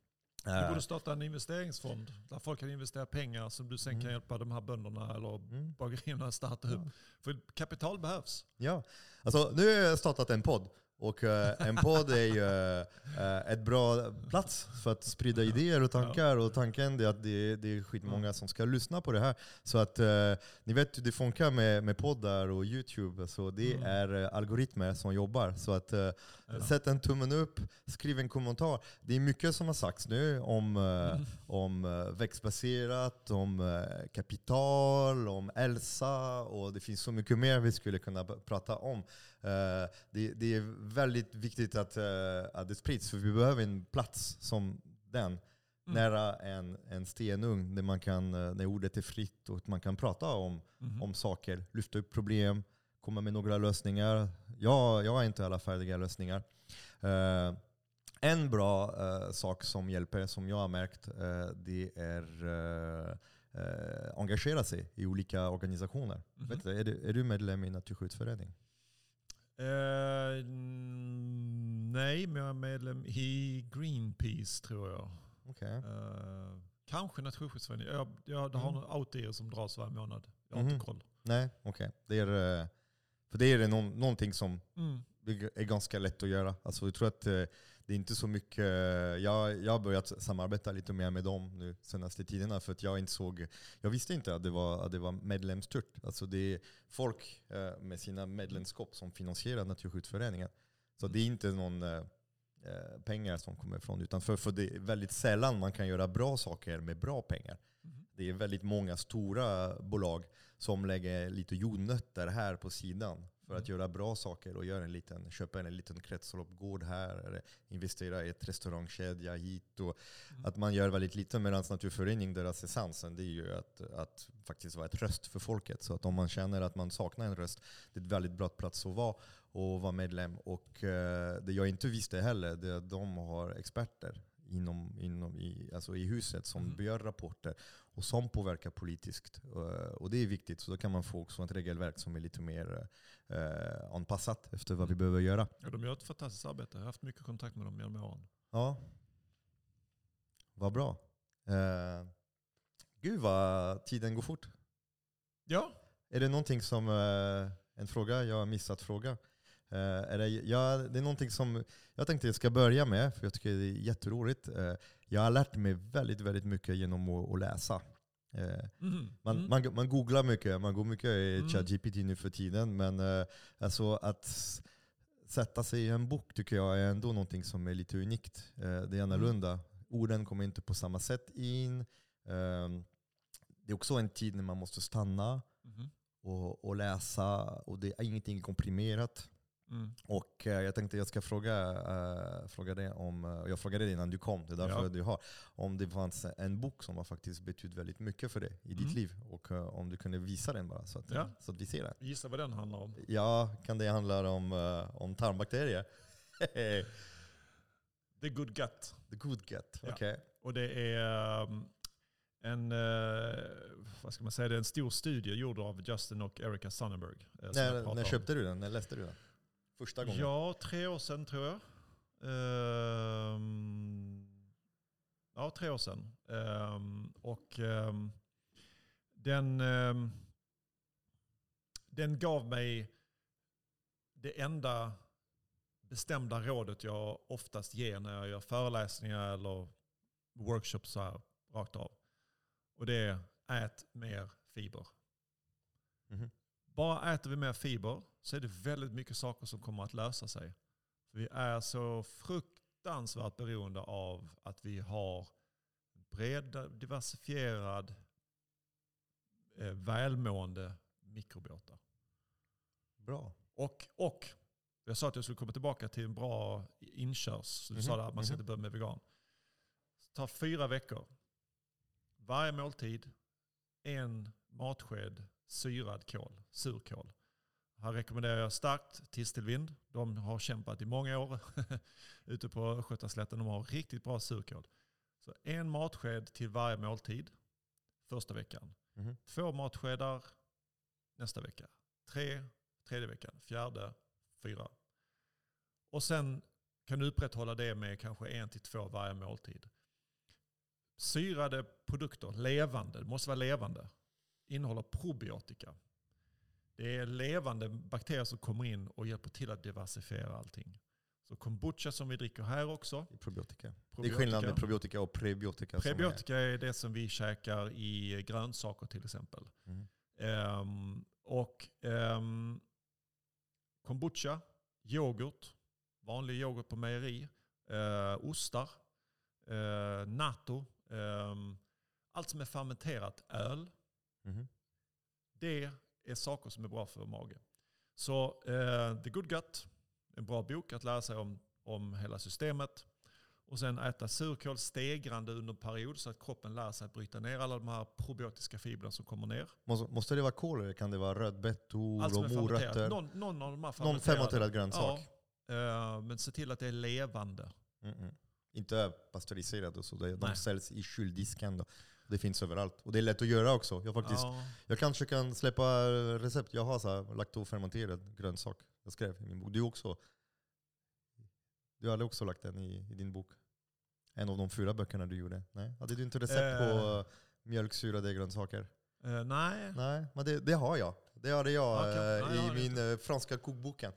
Du Eh, borde starta en investeringsfond där folk kan investera pengar som du sen Mm. kan hjälpa de här bönderna eller mm. bagerierna att starta upp. För kapital behövs. Ja, alltså nu har jag startat en podd. Och eh, en podd är ju eh, ett bra plats för att sprida idéer och tankar. Och tanken är att det, det är skitmånga som ska lyssna på det här. Så att eh, ni vet hur det funkar med, med poddar och YouTube. Så det Mm. är eh, algoritmer som jobbar. Så att eh, Ja. sätt en tummen upp, skriv en kommentar. Det är mycket som har sagts nu om, Mm. om eh, växtbaserat, om eh, kapital, om Elsa och det finns så mycket mer vi skulle kunna prata om. Det, det är väldigt viktigt att, att det sprids för vi behöver en plats som den. Mm. Nära en, en stenugn där, man kan, där ordet är fritt och man kan prata om, Mhm. om saker, lyfta upp problem, komma med några lösningar. Jag, jag har inte alla färdiga lösningar. Eh, en bra eh, sak som hjälper, som jag har märkt, eh, det är uh, engagera sig i olika organisationer. Mhm. Vet du, är, du, är du medlem i Naturskyddsföreningen? Eh, mm, nej, men jag är medlem i Greenpeace tror jag. Eh, kanske Naturskyddsföreningen. Jag, jag har Mm. mm. autir som dras varje månad. Jag har Mhm. inte koll. Nej, okej. Det är, eh, för det är någon, någonting som Mm. är ganska lätt att göra. Alltså, jag tror att eh, det är inte så mycket... eh, Jag, jag har börjat samarbeta lite mer med dem nu senaste tiderna för att jag insåg... Jag visste inte att det var, att det var medlemsstyrt. Alltså det är folk eh, med sina medlemskap som finansierar Naturskyddsföreningen. Så det är inte någon pengar som kommer från utanför. För det är väldigt sällan man kan göra bra saker med bra pengar. Det är väldigt många stora bolag som lägger lite jordnötter här på sidan för att Mm. göra bra saker och göra en liten, köpa en liten kretsloppsgård här, eller investera i ett restaurangkedja hit. Och Mm. Att man gör väldigt lite medan Naturförening, deras essensen, det är ju att, att faktiskt vara ett röst för folket. Så att om man känner att man saknar en röst, det är ett väldigt bra plats att vara och vara medlem. Och eh, det jag inte visste heller, det är att de har experter inom, inom i, alltså i huset som Mhm. gör rapporter och som påverkar politiskt. Eh, och det är viktigt, så då kan man få också ett regelverk som är lite mer eh, anpassat efter vad vi Mm. behöver göra. Ja, de gör ett fantastiskt arbete. Jag har haft mycket kontakt med dem genom åren. Ja, vad bra. Eh, gud vad tiden går fort. Ja, Är det någonting som, eh, en fråga jag har missat fråga? Eh, är det, ja, det är någonting som jag tänkte jag ska börja med, för jag tycker det är jätteroligt. Eh, jag har lärt mig väldigt, väldigt mycket genom att, att läsa. Eh, Mhm. man, Mm. man, man googlar mycket, man går mycket i Mm. ChatGPT nu för tiden, men eh, alltså att sätta sig i en bok tycker jag är ändå någonting som är lite unikt. Det är annorlunda. Orden kommer inte på samma sätt in. Ehm, det är också en tid när man måste stanna och, och läsa och det är ingenting komprimerat. Mm. Och eh, jag tänkte jag ska fråga, eh, fråga dig om, eh, jag frågade dig innan du kom, det är därför Ja. du har, om det fanns en bok som har faktiskt betytt väldigt mycket för dig i ditt Mm. liv. Och eh, om du kunde visa den bara så att, Ja. så att vi ser den. Gissa vad den handlar om. Ja, kan det handla om, eh, om tarmbakterier? The Good Gut. The good gut, Ja. okej. Och det är um, en, eh, vad ska man säga, det är en stor studie gjord av Justin och Erica Sonnenberg. När, när köpte du den? När läste du den? Första gången? Ja, tre år sedan tror jag. Ehm, ja, tre år sedan. Ehm, och ehm, den, den gav mig det enda bestämda rådet jag oftast ger när jag gör föreläsningar eller workshops så här rakt av. Och det är ät mer fiber. Mhm. Bara äter vi mer fiber så är det väldigt mycket saker som kommer att lösa sig. För vi är så fruktansvärt beroende av att vi har bred, diversifierad, eh, välmående mikrobiota. Bra. Och, och jag sa att jag skulle komma tillbaka till en bra inkörs. Du Mhm, sa det att man ska mhm. inte börja med vegan. Ta fyra veckor. Varje måltid, en matsked syrad kål, surkål. Här rekommenderar jag starkt Tistelvind. De har kämpat i många år ute på Östgötaslätten. De har riktigt bra surkål. Så en matsked till varje måltid första veckan. Mhm. Två matskedar nästa vecka. Tre tredje veckan. Fjärde, fyra. Och sen kan du upprätthålla det med kanske en till två varje måltid. Syrade produkter, levande, det måste vara levande, innehåller probiotika. Det är levande bakterier som kommer in och hjälper till att diversifiera allting. Så kombucha som vi dricker här också. I probiotika. Det är probiotika. skillnad med probiotika och prebiotika. som är- Prebiotika är det som vi käkar i grönsaker till exempel. Mhm. Ehm, och ehm, kombucha, yoghurt, vanlig yoghurt på mejeri, eh, ostar, eh, natto, ehm, allt som är fermenterat, öl. Mhm. Det är saker som är bra för mage. Så eh, The Good Gut, en bra bok att lära sig om, om hela systemet. Och sen äta surkål stegrande under en period så att kroppen lär sig att bryta ner alla de här probiotiska fibrerna som kommer ner. Måste, måste det vara kål eller kan det vara rödbetor Allt som är och morötter? Någon, någon av de här Någon fermenterad grönsak? Ja, eh, men se till att det är levande. Mm -mm. Inte pasteuriserad och så. De Nej. säljs i kyldisken. Då. Det finns överallt. Och det är lätt att göra också. Jag, faktiskt, Ja, jag kanske kan släppa recept. Jag har så här laktofermenterad grönsak. Jag skrev i min bok. Du också. Du hade också lagt den i, i din bok. En av de fyra böckerna du gjorde. Nej? Hade du inte recept på Eh. uh, mjölksyrade grönsaker? eh, nej, Nej, men det, det har jag. Det hade jag Okej. eh, Ja, jag i det min eh, franska kokboken.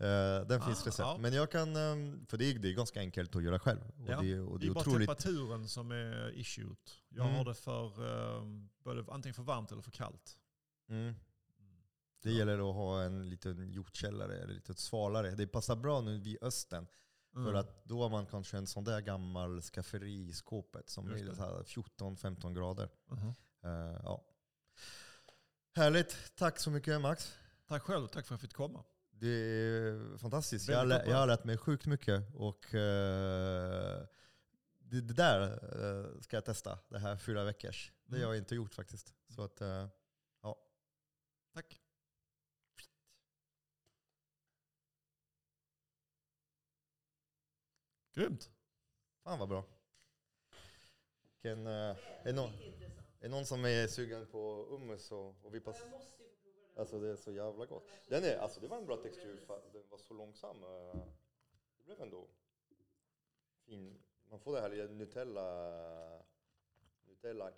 Eh, den finns Ah, recept. ja. Men jag kan, eh, för det är, det är ganska enkelt att göra själv. Och Ja. det, och det det är är bara otroligt temperaturen som är issuet. Jag Mm. har det för eh, både antingen för varmt eller för kallt. Mm. Det Ja. gäller att ha en liten jordkällare, eller lite svalare. Det passar bra nu vid östen. För Mm. att då har man kanske en sån där gammal skafferi i skåpet som är det. så här 14-15 grader. Mhm. Eh, ja. Härligt. Tack så mycket Max. Tack själv, tack för att jag fick komma. Det är fantastiskt. Jag har, lä- jag har lärt mig sjukt mycket. Och eh, det, det där eh, ska jag testa, det här fyra veckors. Det har Mm. jag inte gjort faktiskt. Så att, eh, ja. Tack. Grymt. Fan vad bra. Vilken, är, det någon, är någon som är sugen på hummus och, och vippas? Alltså det är så jävla gott. Den är, alltså det var en bra textur, för den var så långsam. Eh, det blev ändå fin. Man får det här lilla Nutella, Nutella